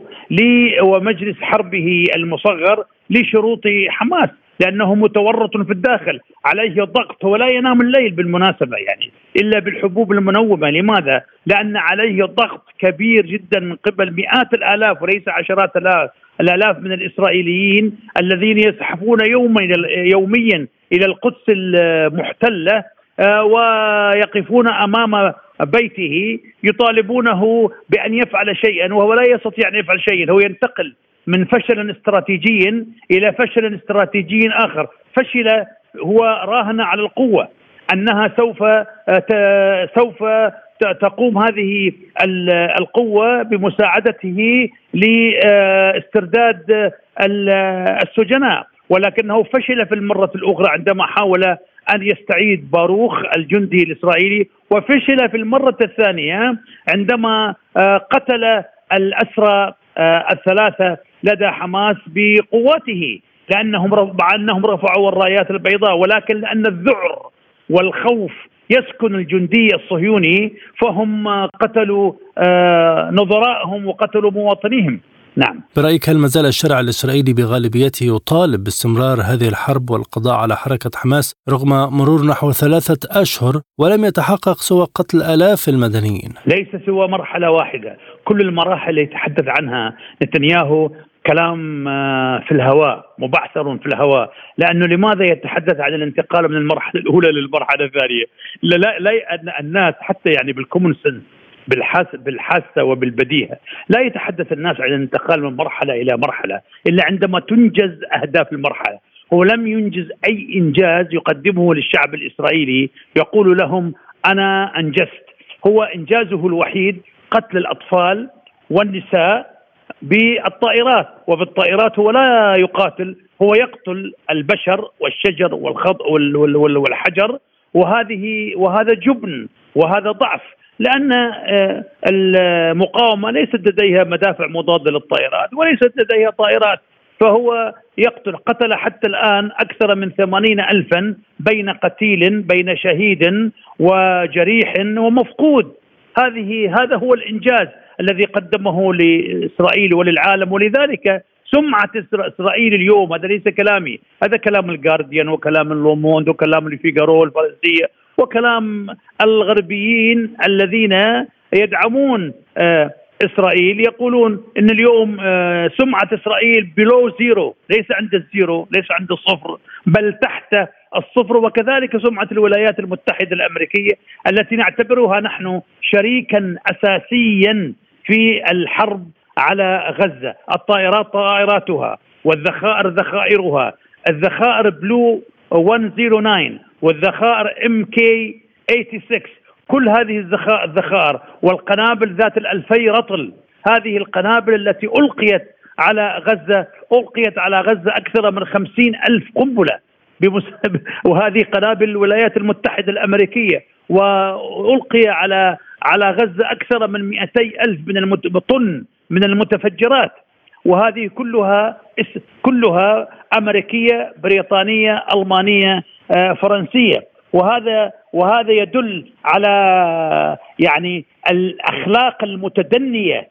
ومجلس حربه المصغر لشروط حماس لأنه متورط في الداخل عليه ضغط ولا ينام الليل بالمناسبة يعني إلا بالحبوب المنومة. لماذا؟ لأن عليه ضغط كبير جدا من قبل مئات الآلاف وليس عشرات الآلاف. الآلاف من الإسرائيليين الذين يزحفون يوما يوميا إلى القدس المحتلة آه، ويقفون أمام بيته يطالبونه بأن يفعل شيئا وهو لا يستطيع أن يفعل شيئا. هو ينتقل من فشل استراتيجي إلى فشل استراتيجي آخر. فشل هو راهن على القوة أنها سوف آه، سوف تقوم هذه القوة بمساعدته لاسترداد السجناء. ولكنه فشل في المرة الأخرى عندما حاول أن يستعيد باروخ الجندي الإسرائيلي وفشل في المرة الثانية عندما آه، قتل الأسرى آه، الثلاثة لدى حماس بقوته لأنهم مع أنهم رفعوا الرايات البيضاء ولكن لأن الذعر والخوف يسكن الجندي الصهيوني فهم قتلوا آه، نظرائهم وقتلوا مواطنيهم. نعم. برأيك هل ما زال الشارع الإسرائيلي بغالبيته يطالب باستمرار هذه الحرب والقضاء على حركة حماس رغم مرور نحو ثلاثة أشهر ولم يتحقق سوى قتل آلاف المدنيين؟ ليس سوى مرحلة واحدة. كل المراحل اللي يتحدث عنها نتنياهو كلام آه، في الهواء مبعثر في الهواء. لأنه لماذا يتحدث عن الانتقال من المرحلة الأولى للمرحلة الثانية؟ لا لا, الناس حتى يعني بالكومن سنس بالحاسة وبالبديهة، لا يتحدث الناس عن الانتقال من مرحلة إلى مرحلة إلا عندما تنجز أهداف المرحلة، هو لم ينجز أي إنجاز يقدمه للشعب الإسرائيلي يقول لهم أنا أنجزت، هو إنجازه الوحيد قتل الأطفال والنساء بالطائرات وبالطائرات هو لا يقاتل هو يقتل البشر والشجر والخض والحجر وهذه وهذا جبن وهذا ضعف لأن آه، المقاومة ليست لديها مدافع مضاده للطائرات وليست لديها طائرات فهو يقتل قتل حتى الآن أكثر من ثمانين ألفا بين قتيل بين شهيد وجريح ومفقود. هذه هذا هو الإنجاز. الذي قدمه لإسرائيل وللعالم ولذلك سمعة إسرائيل اليوم هذا ليس كلامي هذا كلام الجارديان وكلام اللوموند وكلام الفيجارو الفرنسية وكلام الغربيين الذين يدعمون آه، إسرائيل يقولون إن اليوم آه، سمعه إسرائيل below zero ليس عند ال zero ليس عند الصفر بل تحت الصفر وكذلك سمعه الولايات المتحدة الأمريكية التي نعتبرها نحن شريكا اساسيا في الحرب على غزة، الطائرات طائراتها والذخائر ذخائرها، الذخائر بلو 109 والذخائر إم كي 86 كل هذه الذخائر والقنابل ذات الألفي رطل. هذه القنابل التي ألقيت على غزة ألقيت على غزة أكثر من خمسين ألف قنبلة وهذه قنابل الولايات المتحدة الأمريكية. وألقي على على غزة أكثر من 200 ألف من طن من المتفجرات. وهذه كلها كلها أمريكية بريطانية ألمانية آه، فرنسية. وهذا وهذا يدل على يعني الأخلاق المتدنية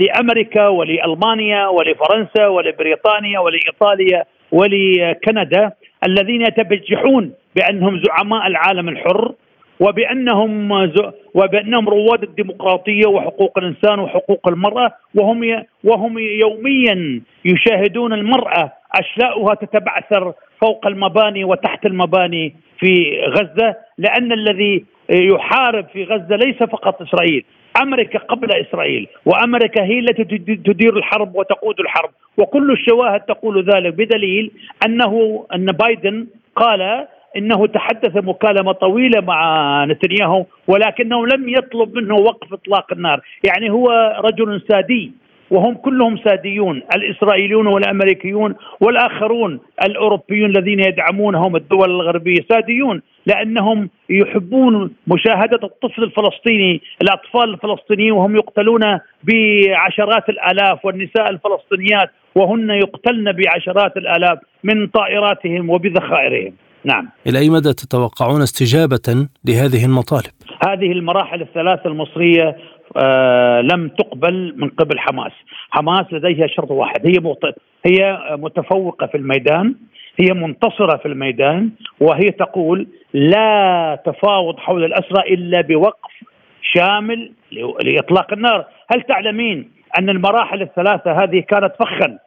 لأمريكا ولألمانيا ولفرنسا ولبريطانيا ولإيطاليا ولكندا الذين يتبجحون بأنهم زعماء العالم الحر. وبأنهم وبأنهم رواد الديمقراطية وحقوق الإنسان وحقوق المرأة وهم وهم يوميا يشاهدون المرأة أشلاؤها تتبعثر فوق المباني وتحت المباني في غزة لأن الذي يحارب في غزة ليس فقط إسرائيل أمريكا قبل إسرائيل وأمريكا هي التي تدير الحرب وتقود الحرب. وكل الشواهد تقول ذلك بدليل انه أن بايدن قال إنه تحدث مكالمة طويلة مع نتنياهو ولكنه لم يطلب منه وقف إطلاق النار، يعني هو رجل سادي وهم كلهم ساديون الإسرائيليون والأمريكيون والآخرون الأوروبيون الذين يدعمونهم الدول الغربية ساديون لأنهم يحبون مشاهدة الطفل الفلسطيني الأطفال الفلسطينيين وهم يقتلون بعشرات الآلاف والنساء الفلسطينيات وهن يقتلن بعشرات الآلاف من طائراتهم وبذخائرهم. نعم. إلى أي مدى تتوقعون استجابة لهذه المطالب؟ هذه المراحل الثلاث المصرية آه لم تقبل من قبل حماس. حماس لديها شرط واحد. هي هي متفوقة في الميدان هي منتصرة في الميدان وهي تقول لا تفاوض حول الأسرى إلا بوقف شامل لإطلاق النار. هل تعلمين أن المراحل الثلاثة هذه كانت فخا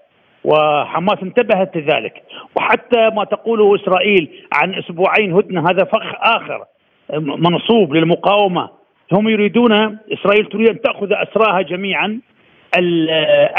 وحماس انتبهت لذلك. وحتى ما تقوله إسرائيل عن أسبوعين هدنة هذا فخ آخر منصوب للمقاومة. هم يريدون إسرائيل تريد أن تأخذ أسراها جميعا. ال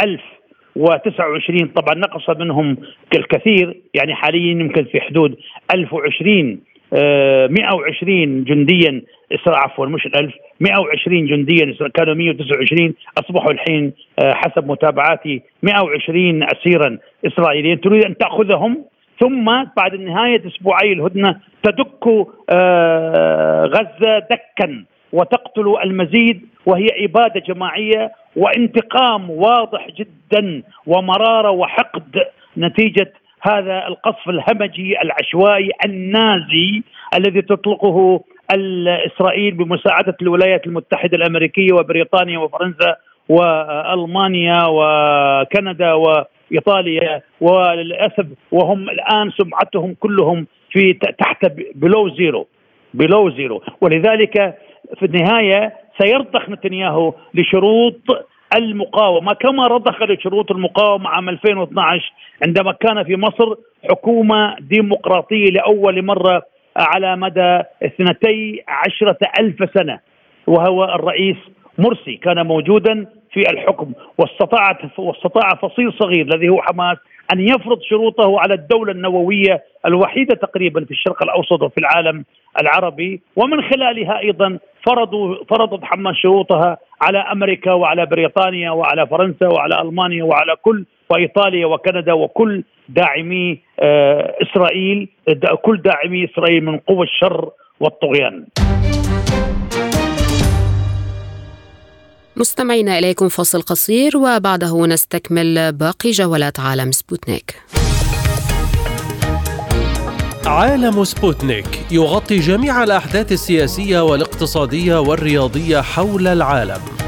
1029 طبعا نقص منهم الكثير يعني حاليا يمكن في حدود 1020 120 جنديا. عفوا مش الألف 120 جنديا كانوا 129 أصبحوا الحين آه، حسب متابعاتي 120 أسيرا إسرائيليا تريد أن تأخذهم؟ ثم بعد نهاية أسبوعي الهدنة تدك آه، غزة دكا وتقتل المزيد وهي إبادة جماعية وانتقام واضح جدا ومرارة وحقد نتيجة هذا القصف الهمجي العشوائي النازي الذي تطلقه اسرائيل بمساعدة الولايات المتحدة الأمريكية وبريطانيا وفرنسا وألمانيا وكندا وإيطاليا وللأسف وهم الآن سمعتهم كلهم في تحت below zero below zero ولذلك في النهاية سيرضخ نتنياهو لشروط المقاومة كما رضخ لشروط المقاومة عام 2012 عندما كان في مصر حكومة ديمقراطية لأول مرة على مدى اثنتي عشرة ألف سنة وهو الرئيس مرسي كان موجودا في الحكم واستطاع واستطاع فصيل صغير الذي هو حماس أن يفرض شروطه على الدولة النووية الوحيدة تقريبا في الشرق الأوسط وفي العالم العربي. ومن خلالها أيضا فرضوا فرضت حماس شروطها على أمريكا وعلى بريطانيا وعلى فرنسا وعلى ألمانيا وعلى كل وإيطاليا وكندا وكل داعمي آه، إسرائيل كل داعمي إسرائيل من قوى الشر والطغيان. مستمعينا إليكم فاصل قصير وبعده نستكمل باقي جولات عالم سبوتنيك. عالم سبوتنيك يغطي جميع الأحداث السياسية والاقتصادية والرياضية حول العالم.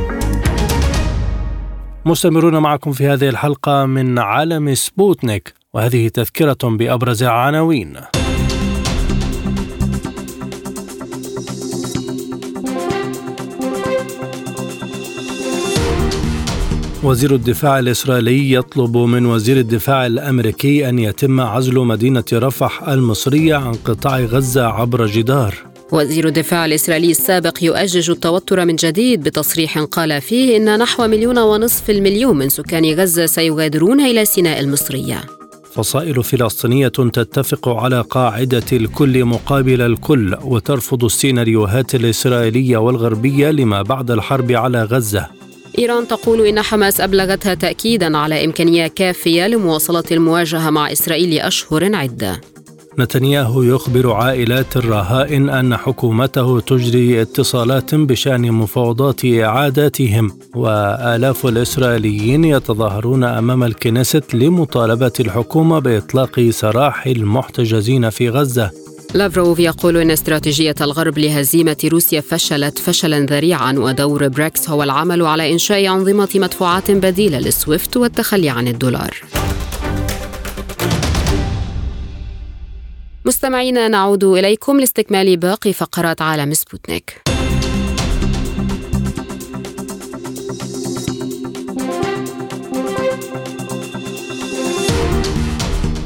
مستمرون معكم في هذه الحلقة من عالم سبوتنيك وهذه تذكرة بأبرز عناوين. وزير الدفاع الإسرائيلي يطلب من وزير الدفاع الأمريكي أن يتم عزل مدينة رفح المصرية عن قطاع غزة عبر جدار. وزير الدفاع الإسرائيلي السابق يؤجج التوتر من جديد بتصريح قال فيه إن نحو مليون ونصف المليون من سكان غزة سيغادرون إلى سيناء المصرية. فصائل فلسطينية تتفق على قاعدة الكل مقابل الكل وترفض السيناريوهات الإسرائيلية والغربية لما بعد الحرب على غزة. إيران تقول إن حماس أبلغتها تأكيدا على إمكانية كافية لمواصلة المواجهة مع إسرائيل لأشهر عدة. نتنياهو يخبر عائلات الرهائن أن حكومته تجري اتصالات بشأن مفاوضات إعادتهم وآلاف الإسرائيليين يتظاهرون أمام الكنيست لمطالبة الحكومة بإطلاق سراح المحتجزين في غزة لافروف يقول إن استراتيجية الغرب لهزيمة روسيا فشلت فشلا ذريعا ودور بريكس هو العمل على إنشاء أنظمة مدفوعات بديلة للسويفت والتخلي عن الدولار. مستمعينا نعود إليكم لاستكمال باقي فقرات عالم سبوتنيك.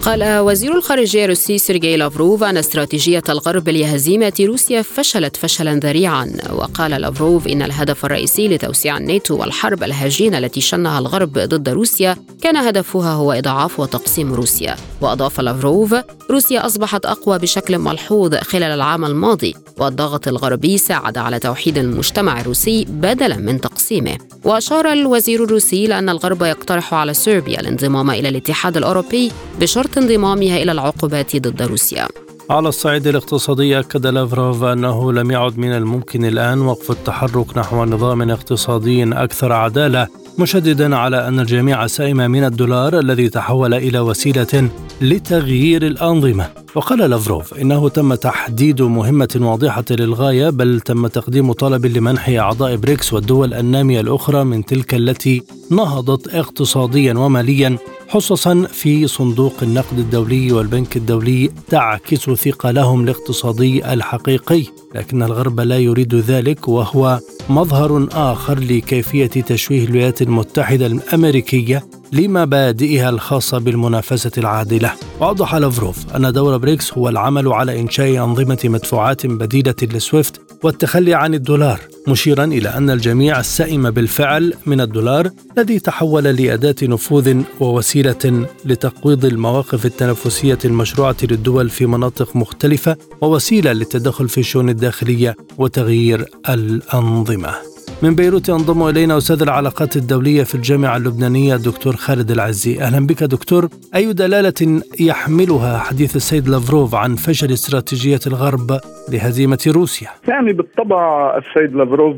قال وزير الخارجية الروسي سيرجي لافروف أن استراتيجية الغرب لهزيمة روسيا فشلت فشلا ذريعا. وقال لافروف إن الهدف الرئيسي لتوسيع الناتو والحرب الهجينة التي شنها الغرب ضد روسيا كان هدفها هو إضعاف وتقسيم روسيا. وأضاف لافروف روسيا أصبحت أقوى بشكل ملحوظ خلال العام الماضي والضغط الغربي ساعد على توحيد المجتمع الروسي بدلا من تقسيمه. وأشار الوزير الروسي لأن الغرب يقترح على صربيا الانضمام إلى الاتحاد الأوروبي بشرط انضمامها إلى العقوبات ضد روسيا. على الصعيد الاقتصادي أكد لافروف أنه لم يعد من الممكن الآن وقف التحرك نحو نظام اقتصادي أكثر عدالة مشددا على أن الجميع سئم من الدولار الذي تحول إلى وسيلة لتغيير الأنظمة. وقال لافروف إنه تم تحديد مهمة واضحة للغاية بل تم تقديم طلب لمنح أعضاء بريكس والدول النامية الأخرى من تلك التي نهضت اقتصاديا وماليا حصصا في صندوق النقد الدولي والبنك الدولي تعكس ثقلهم الاقتصادي الحقيقي لكن الغرب لا يريد ذلك وهو مظهر آخر لكيفية تشويه الولايات المتحدة الأمريكية لمبادئها الخاصة بالمنافسة العادلة. واوضح لافروف أن دور بريكس هو العمل على إنشاء أنظمة مدفوعات بديلة لسويفت والتخلي عن الدولار مشيرا إلى أن الجميع سئم بالفعل من الدولار الذي تحول لأداة نفوذ ووسيلة لتقويض المواقف التنافسية المشروعة للدول في مناطق مختلفة ووسيلة للتدخل في الشؤون الداخلية وتغيير الأنظمة. من بيروت ينضم إلينا أستاذ العلاقات الدولية في الجامعة اللبنانية الدكتور خالد العزي. أهلا بك دكتور. أي دلالة يحملها حديث السيد لافروف عن فشل استراتيجية الغرب لهزيمة روسيا؟ يعني بالطبع السيد لافروف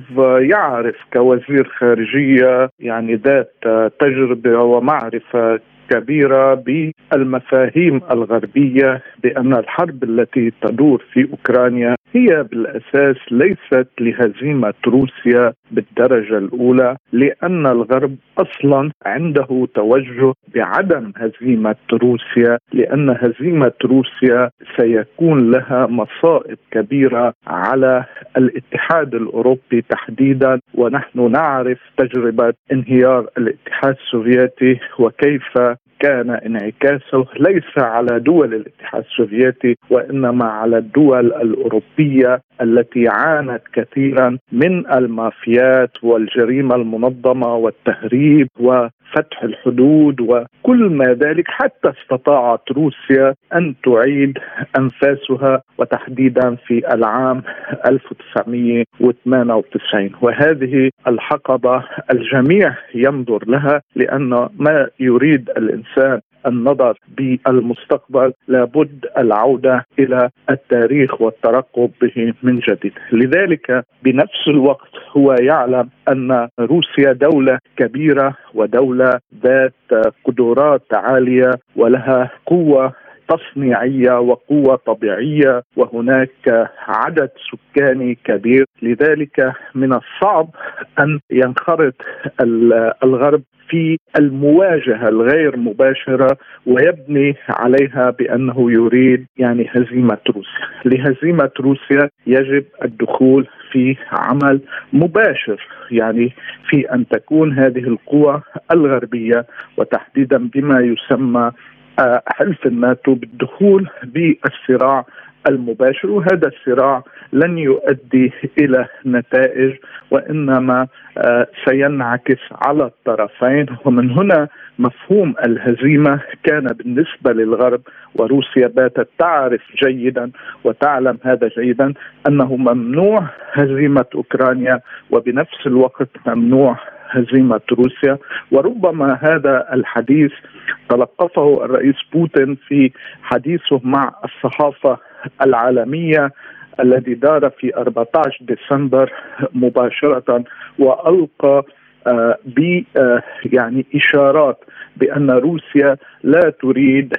يعرف كوزير خارجية يعني ذات تجربة ومعرفة كبيرة بالمفاهيم الغربية بأن الحرب التي تدور في أوكرانيا هي بالأساس ليست لهزيمة روسيا بالدرجة الأولى لأن الغرب أصلا عنده توجه بعدم هزيمة روسيا لأن هزيمة روسيا سيكون لها مصائب كبيرة على الاتحاد الأوروبي تحديدا ونحن نعرف تجربة انهيار الاتحاد السوفيتي وكيف كان انعكاسه ليس على دول الاتحاد السوفيتي وإنما على الدول الأوروبية. التي عانت كثيرا من المافيات والجريمة المنظمة والتهريب وفتح الحدود وكل ما ذلك حتى استطاعت روسيا أن تعيد أنفاسها وتحديدا في العام 1998 وهذه الحقبة الجميع ينظر لها لأن ما يريد الإنسان النظر بالمستقبل لابد العودة إلى التاريخ والترقب به من جديد، لذلك بنفس الوقت هو يعلم أن روسيا دولة كبيرة ودولة ذات قدرات عالية ولها قوة تصنيعية وقوة طبيعية وهناك عدد سكاني كبير. لذلك من الصعب أن ينخرط الغرب في المواجهة الغير مباشرة ويبني عليها بأنه يريد يعني هزيمة روسيا، لهزيمة روسيا يجب الدخول في عمل مباشر يعني في أن تكون هذه القوى الغربية وتحديدا بما يسمى حلف الناتو بالدخول بالصراع المباشر وهذا الصراع لن يؤدي إلى نتائج وإنما آه، سينعكس على الطرفين. ومن هنا مفهوم الهزيمة كان بالنسبة للغرب وروسيا باتت تعرف جيدا وتعلم هذا جيدا أنه ممنوع هزيمة أوكرانيا وبنفس الوقت ممنوع هزيمة روسيا. وربما هذا الحديث تلقفه الرئيس بوتين في حديثه مع الصحافة العالمية الذي دار في 14 ديسمبر مباشرة وألقى ب آه، يعني إشارات بأن روسيا لا تريد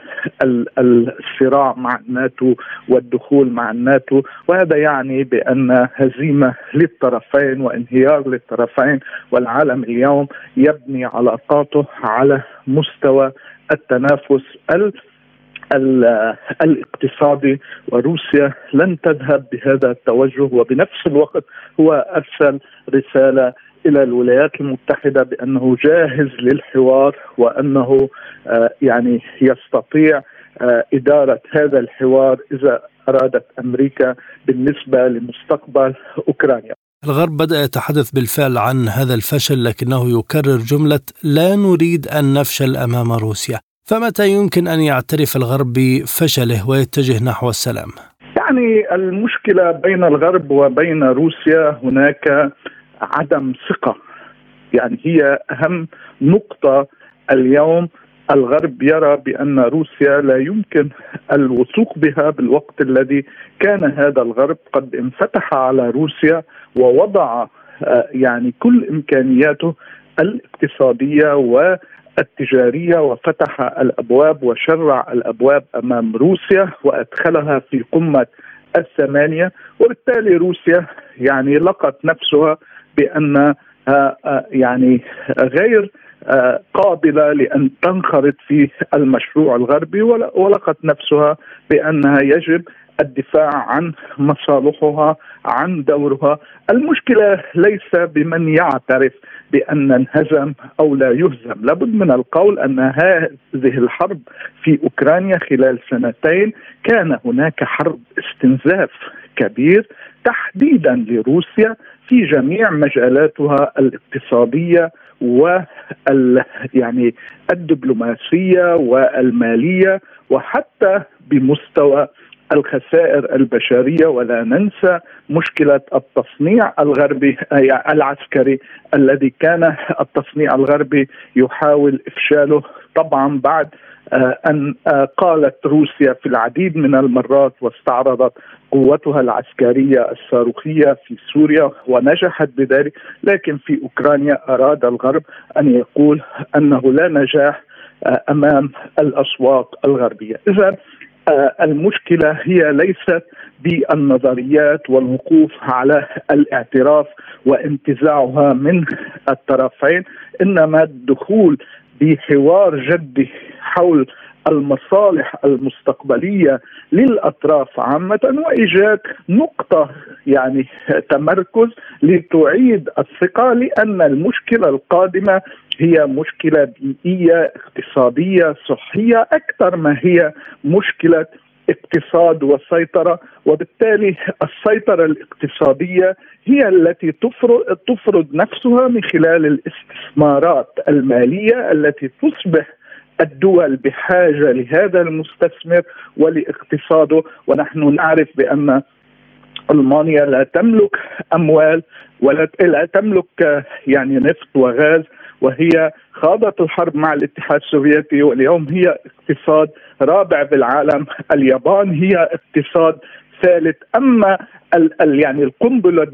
الصراع مع الناتو والدخول مع الناتو. وهذا يعني بأن هزيمة للطرفين وانهيار للطرفين والعالم اليوم يبني علاقاته على مستوى التنافس الاقتصادي. وروسيا لن تذهب بهذا التوجه. وبنفس الوقت هو أرسل رسالة إلى الولايات المتحدة بأنه جاهز للحوار وأنه آه، يعني يستطيع آه، إدارة هذا الحوار إذا أرادت أمريكا بالنسبة لمستقبل أوكرانيا. الغرب بدأ يتحدث بالفعل عن هذا الفشل لكنه يكرر جملة لا نريد أن نفشل أمام روسيا فمتى يمكن أن يعترف الغرب بفشله ويتجه نحو السلام؟ يعني المشكلة بين الغرب وبين روسيا هناك عدم ثقة. يعني هي أهم نقطة اليوم. الغرب يرى بأن روسيا لا يمكن الوثوق بها بالوقت الذي كان هذا الغرب قد انفتح على روسيا ووضع آه، يعني كل إمكانياته الاقتصادية والتجارية وفتح الأبواب وشرع الأبواب أمام روسيا وأدخلها في قمة الثمانية. وبالتالي روسيا يعني لقت نفسها بانها آه، يعني غير آه، قابلة لأن تنخرط في المشروع الغربي ولقت نفسها بأنها يجب الدفاع عن مصالحها عن دورها. المشكلة ليس بمن يعترف بأن انهزم أو لا يهزم. لابد من القول أن هذه الحرب في أوكرانيا خلال سنتين كان هناك حرب استنزاف كبير تحديدا لروسيا في جميع مجالاتها الاقتصادية وال يعني الدبلوماسية والمالية وحتى بمستوى الخسائر البشرية. ولا ننسى مشكلة التصنيع الغربي العسكري الذي كان التصنيع الغربي يحاول إفشاله طبعا بعد آه، أن آه، قالت روسيا في العديد من المرات واستعرضت قوتها العسكرية الصاروخية في سوريا ونجحت بذلك لكن في أوكرانيا أراد الغرب أن يقول أنه لا نجاح آه، أمام الأسواق الغربية. إذا المشكلة هي ليست بالنظريات والوقوف على الاعتراف وانتزاعها من الطرفين إنما الدخول بحوار جدي حول المصالح المستقبلية للأطراف عامة وايجاد نقطة يعني تمركز لتعيد الثقة لأن المشكلة القادمة هي مشكلة بيئية اقتصادية صحية أكثر ما هي مشكلة اقتصاد وسيطره وبالتالي السيطرة الاقتصادية هي التي تفرض تفرض نفسها من خلال الاستثمارات المالية التي تصبح الدول بحاجة لهذا المستثمر ولاقتصاده. ونحن نعرف بأن ألمانيا لا تملك أموال ولا لا تملك يعني نفط وغاز وهي خاضت الحرب مع الاتحاد السوفيتي واليوم هي اقتصاد رابع بالعالم اليابان هي اقتصاد ثالث. أما ال ال يعني القنبلة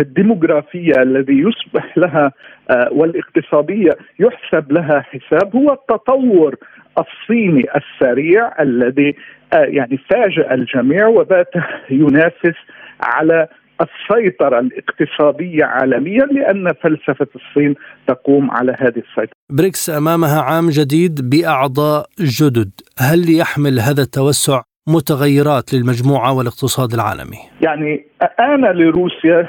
الديموغرافية الذي يصبح لها آه والاقتصادية يحسب لها حساب هو التطور الصيني السريع الذي آه يعني فاجأ الجميع وبات ينافس على السيطرة الاقتصادية عالميا لأن فلسفة الصين تقوم على هذه السيطرة. بريكس أمامها عام جديد بأعضاء جدد. هل يحمل هذا التوسع متغيرات للمجموعة والاقتصاد العالمي؟ يعني آن لروسيا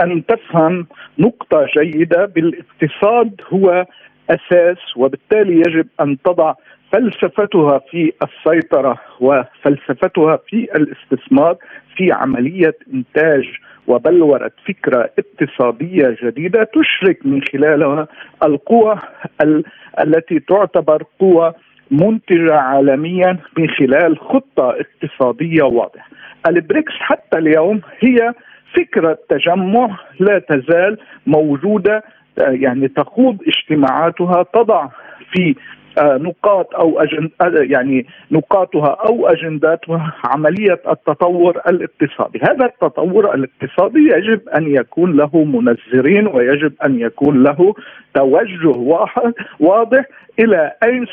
أن تفهم نقطة جيدة بالاقتصاد هو أساس وبالتالي يجب أن تضع فلسفتها في السيطرة وفلسفتها في الاستثمار في عملية إنتاج وبلورة فكرة اقتصادية جديدة تشرك من خلالها القوى ال- التي تعتبر قوى منتجة عالميا من خلال خطة اقتصادية واضحة. البريكس حتى اليوم هي فكرة تجمع لا تزال موجودة يعني تخوض اجتماعاتها تضع في نقاط أو أجند يعني نقاطها أو أجنداتها عملية التطور الاقتصادي، هذا التطور الاقتصادي يجب أن يكون له منذرين ويجب أن يكون له توجه واحد واضح إلى أين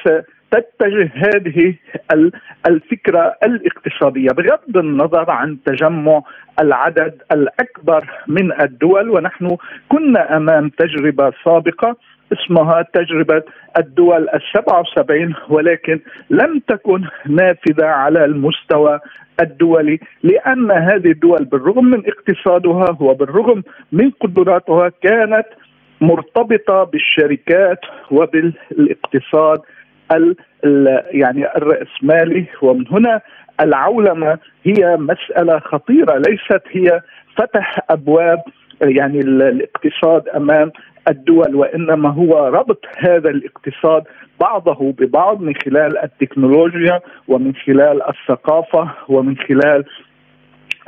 تتجه هذه الفكرة الاقتصادية. بغض النظر عن تجمع العدد الأكبر من الدول ونحن كنا أمام تجربة سابقة اسمها تجربة الدول السبعة وسبعين ولكن لم تكن نافذة على المستوى الدولي لأن هذه الدول بالرغم من اقتصادها وبالرغم من قدراتها كانت مرتبطة بالشركات وبالاقتصاد ال يعني الرأسمالي. ومن هنا العولمة هي مسألة خطيرة ليست هي فتح أبواب يعني الاقتصاد أمام الدول وإنما هو ربط هذا الاقتصاد بعضه ببعض من خلال التكنولوجيا ومن خلال الثقافة ومن خلال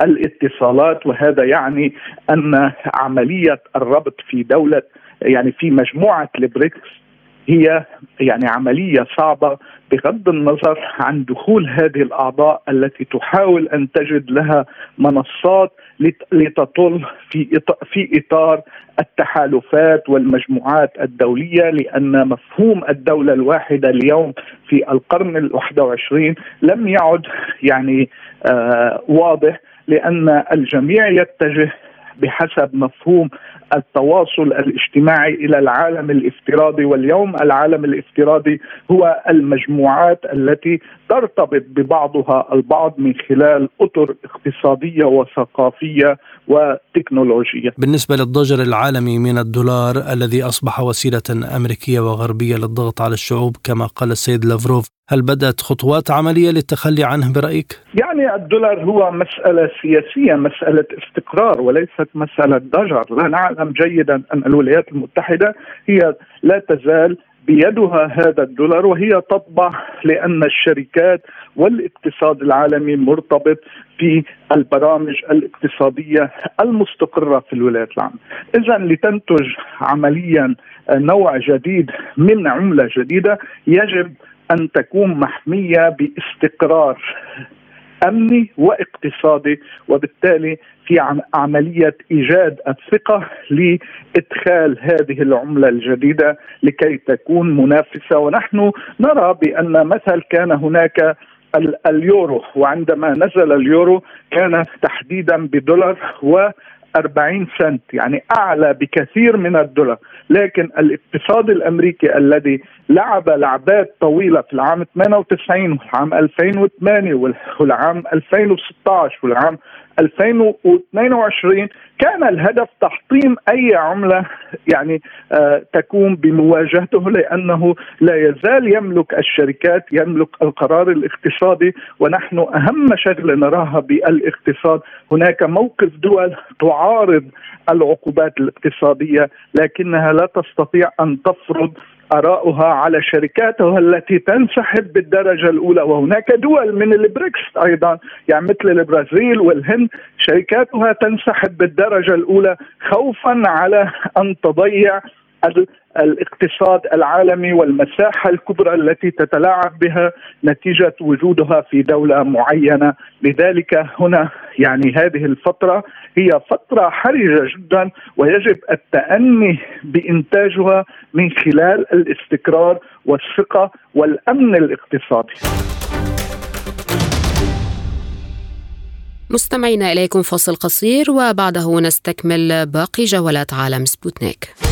الاتصالات. وهذا يعني أن عملية الربط في دولة يعني في مجموعة البريكس هي يعني عملية صعبة بغض النظر عن دخول هذه الأعضاء التي تحاول أن تجد لها منصات لتطل في في إطار التحالفات والمجموعات الدولية لأن مفهوم الدولة الواحدة اليوم في القرن الواحد وعشرين لم يعد يعني آه واضح لأن الجميع يتجه بحسب مفهوم التواصل الاجتماعي إلى العالم الافتراضي واليوم العالم الافتراضي هو المجموعات التي ترتبط ببعضها البعض من خلال أطر اقتصادية وثقافية وتكنولوجية. بالنسبة للضجر العالمي من الدولار الذي أصبح وسيلة أمريكية وغربية للضغط على الشعوب كما قال السيد لافروف هل بدأت خطوات عملية للتخلي عنه برأيك؟ يعني الدولار هو مسألة سياسية مسألة استقرار وليست مسألة ضجر لا نعلم جيدا أن الولايات المتحدة هي لا تزال بيدها هذا الدولار وهي تطبع لأن الشركات والاقتصاد العالمي مرتبط في البرامج الاقتصادية المستقرة في الولايات العامه. اذا لتنتج عمليا نوع جديد من عملة جديدة يجب أن تكون محمية باستقرار امني واقتصادي وبالتالي في عملية إيجاد الثقه لإدخال هذه العملة الجديدة لكي تكون منافسة. ونحن نرى بأن مثل كان هناك اليورو وعندما نزل اليورو كان تحديدا بدولار و 40 سنت يعني أعلى بكثير من الدولار. لكن الاقتصاد الأمريكي الذي لعب لعبات طويلة في العام 98 والعام 2008 والعام 2016 والعام 2022 كان الهدف تحطيم أي عملة يعني آه تكون بمواجهته لأنه لا يزال يملك الشركات يملك القرار الاقتصادي ونحن أهم شغلة نراها بالاقتصاد. هناك موقف دول تعارض العقوبات الاقتصادية لكنها لا تستطيع أن تفرض آراؤها على شركاتها التي تنسحب بالدرجة الأولى. وهناك دول من البريكس أيضا يعني مثل البرازيل والهند شركاتها تنسحب بالدرجة الأولى خوفا على أن تضيع الاقتصاد العالمي والمساحة الكبرى التي تتلاعب بها نتيجة وجودها في دولة معينة، لذلك هنا يعني هذه الفترة هي فترة حرجة جدا ويجب التأني بإنتاجها من خلال الاستقرار والثقة والأمن الاقتصادي. مستمعينا إليكم فاصل قصير وبعده نستكمل باقي جولات عالم سبوتنيك.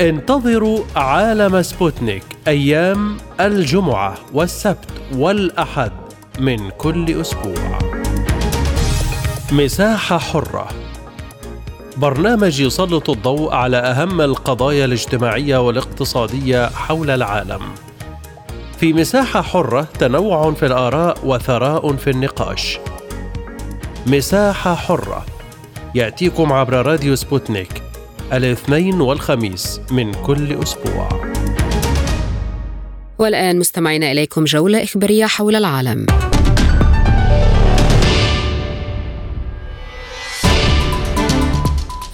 انتظروا عالم سبوتنيك أيام الجمعة والسبت والأحد من كل أسبوع. مساحة حرة برنامج يسلط الضوء على أهم القضايا الاجتماعية والاقتصادية حول العالم. في مساحة حرة تنوع في الآراء وثراء في النقاش. مساحة حرة يأتيكم عبر راديو سبوتنيك الاثنين والخميس من كل أسبوع. والآن مستمعين إليكم جولة إخبارية حول العالم.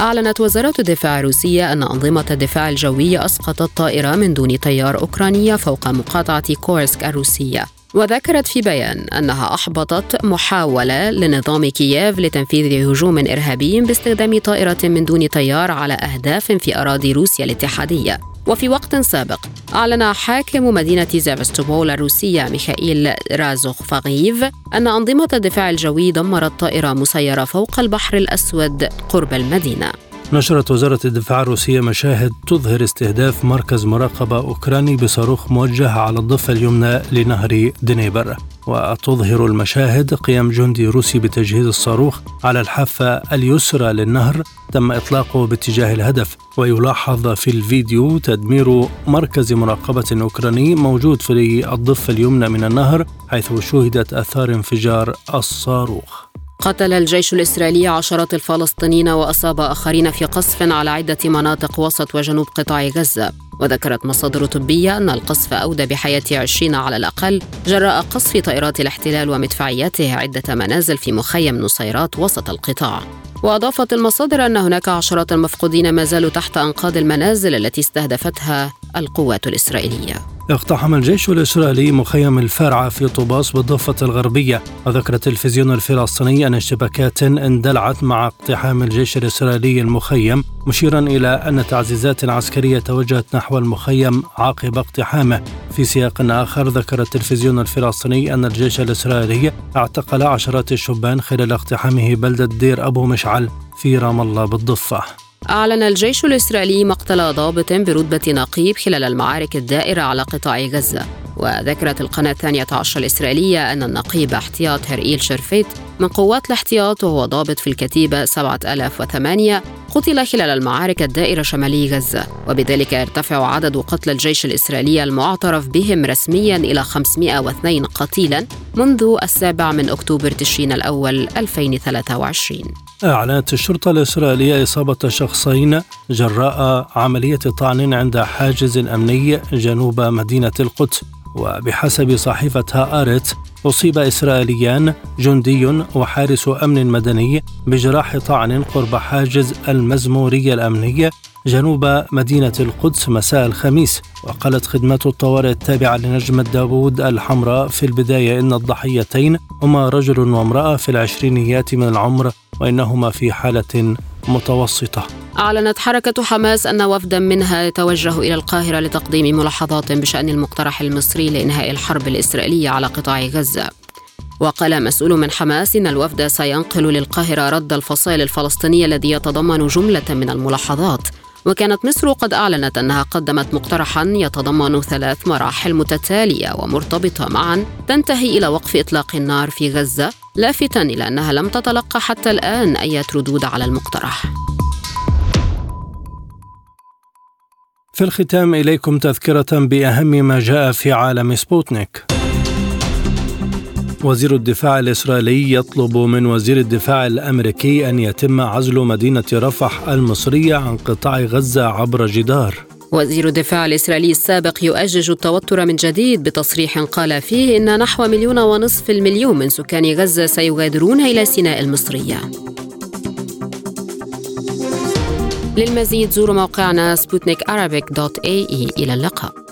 أعلنت وزارة الدفاع الروسية أن أنظمة الدفاع الجوي أسقطت طائرة من دون طيار أوكرانية فوق مقاطعة كورسك الروسية. وذكرت في بيان أنها أحبطت محاولة لنظام كييف لتنفيذ هجوم إرهابي باستخدام طائرة من دون طيار على أهداف في أراضي روسيا الاتحادية. وفي وقت سابق أعلن حاكم مدينة زيفستوبول الروسية ميخائيل رازوخفاغيف أن أنظمة الدفاع الجوي دمرت طائرة مسيرة فوق البحر الأسود قرب المدينة. نشرت وزارة الدفاع الروسية مشاهد تظهر استهداف مركز مراقبة أوكراني بصاروخ موجه على الضفة اليمنى لنهر دنيبر. وتظهر المشاهد قيام جندي روسي بتجهيز الصاروخ على الحافة اليسرى للنهر. تم إطلاقه باتجاه الهدف ويلاحظ في الفيديو تدمير مركز مراقبة أوكراني موجود في الضفة اليمنى من النهر حيث شهدت أثار انفجار الصاروخ. قتل الجيش الإسرائيلي عشرات الفلسطينيين وأصاب آخرين في قصف على عدة مناطق وسط وجنوب قطاع غزة. وذكرت مصادر طبية أن القصف أودى بحياة عشرين على الأقل. جراء قصف طائرات الاحتلال ومدفعياته عدة منازل في مخيم نصيرات وسط القطاع. وأضافت المصادر أن هناك عشرات المفقودين ما زالوا تحت أنقاض المنازل التي استهدفتها القوات الإسرائيلية. اقتحم الجيش الإسرائيلي مخيم الفارعة في طوباس بالضفة الغربية. وذكر التلفزيون الفلسطيني أن اشتباكات اندلعت مع اقتحام الجيش الإسرائيلي المخيم مشيرا إلى أن تعزيزات عسكرية توجهت نحو المخيم عقب اقتحامه. في سياق آخر ذكر التلفزيون الفلسطيني أن الجيش الإسرائيلي اعتقل عشرات الشبان خلال اقتحامه بلدة دير أبو مشعل في رام الله بالضفة. أعلن الجيش الإسرائيلي مقتل ضابط برتبة نقيب خلال المعارك الدائرة على قطاع غزة. وذكرت القناة الثانية عشر الإسرائيلية أن النقيب احتياط هرئيل شرفيت من قوات الاحتياط وهو ضابط في الكتيبة 7008 قتل خلال المعارك الدائرة شمالي غزة. وبذلك يرتفع عدد قتلى الجيش الإسرائيلي المعترف بهم رسميا إلى 502 قتيلا منذ السابع من أكتوبر تشرين الأول 2023 أعلنت الشرطة الإسرائيلية إصابة شخصين جراء عملية طعن عند حاجز أمني جنوب مدينة القدس. وبحسب صحيفة هآرت أصيب إسرائيليان جندي وحارس أمن مدني بجراح طعن قرب حاجز المزمورية الأمنية جنوب مدينة القدس مساء الخميس. وقالت خدمات الطوارئ التابعة لنجمة داوود الحمراء في البداية إن الضحيتين هما رجل وامرأة في العشرينيات من العمر وإنهما في حالة متوسطة. أعلنت حركة حماس أن وفدا منها يتوجه إلى القاهرة لتقديم ملاحظات بشأن المقترح المصري لإنهاء الحرب الإسرائيلية على قطاع غزة. وقال مسؤول من حماس إن الوفد سينقل للقاهرة رد الفصائل الفلسطينية الذي يتضمن جملة من الملاحظات. وكانت مصر قد أعلنت أنها قدمت مقترحا يتضمن ثلاث مراحل متتالية ومرتبطة معا تنتهي إلى وقف إطلاق النار في غزة لافتا إلى أنها لم تتلقى حتى الآن أي ردود على المقترح. في الختام إليكم تذكرة بأهم ما جاء في عالم سبوتنيك. وزير الدفاع الإسرائيلي يطلب من وزير الدفاع الأمريكي أن يتم عزل مدينة رفح المصرية عن قطاع غزة عبر جدار. وزير الدفاع الإسرائيلي السابق يؤجج التوتر من جديد بتصريح قال فيه إن نحو مليون ونصف المليون من سكان غزة سيغادرون إلى سيناء المصرية. للمزيد زوروا موقعنا سبوتنيك إلى اللقاء.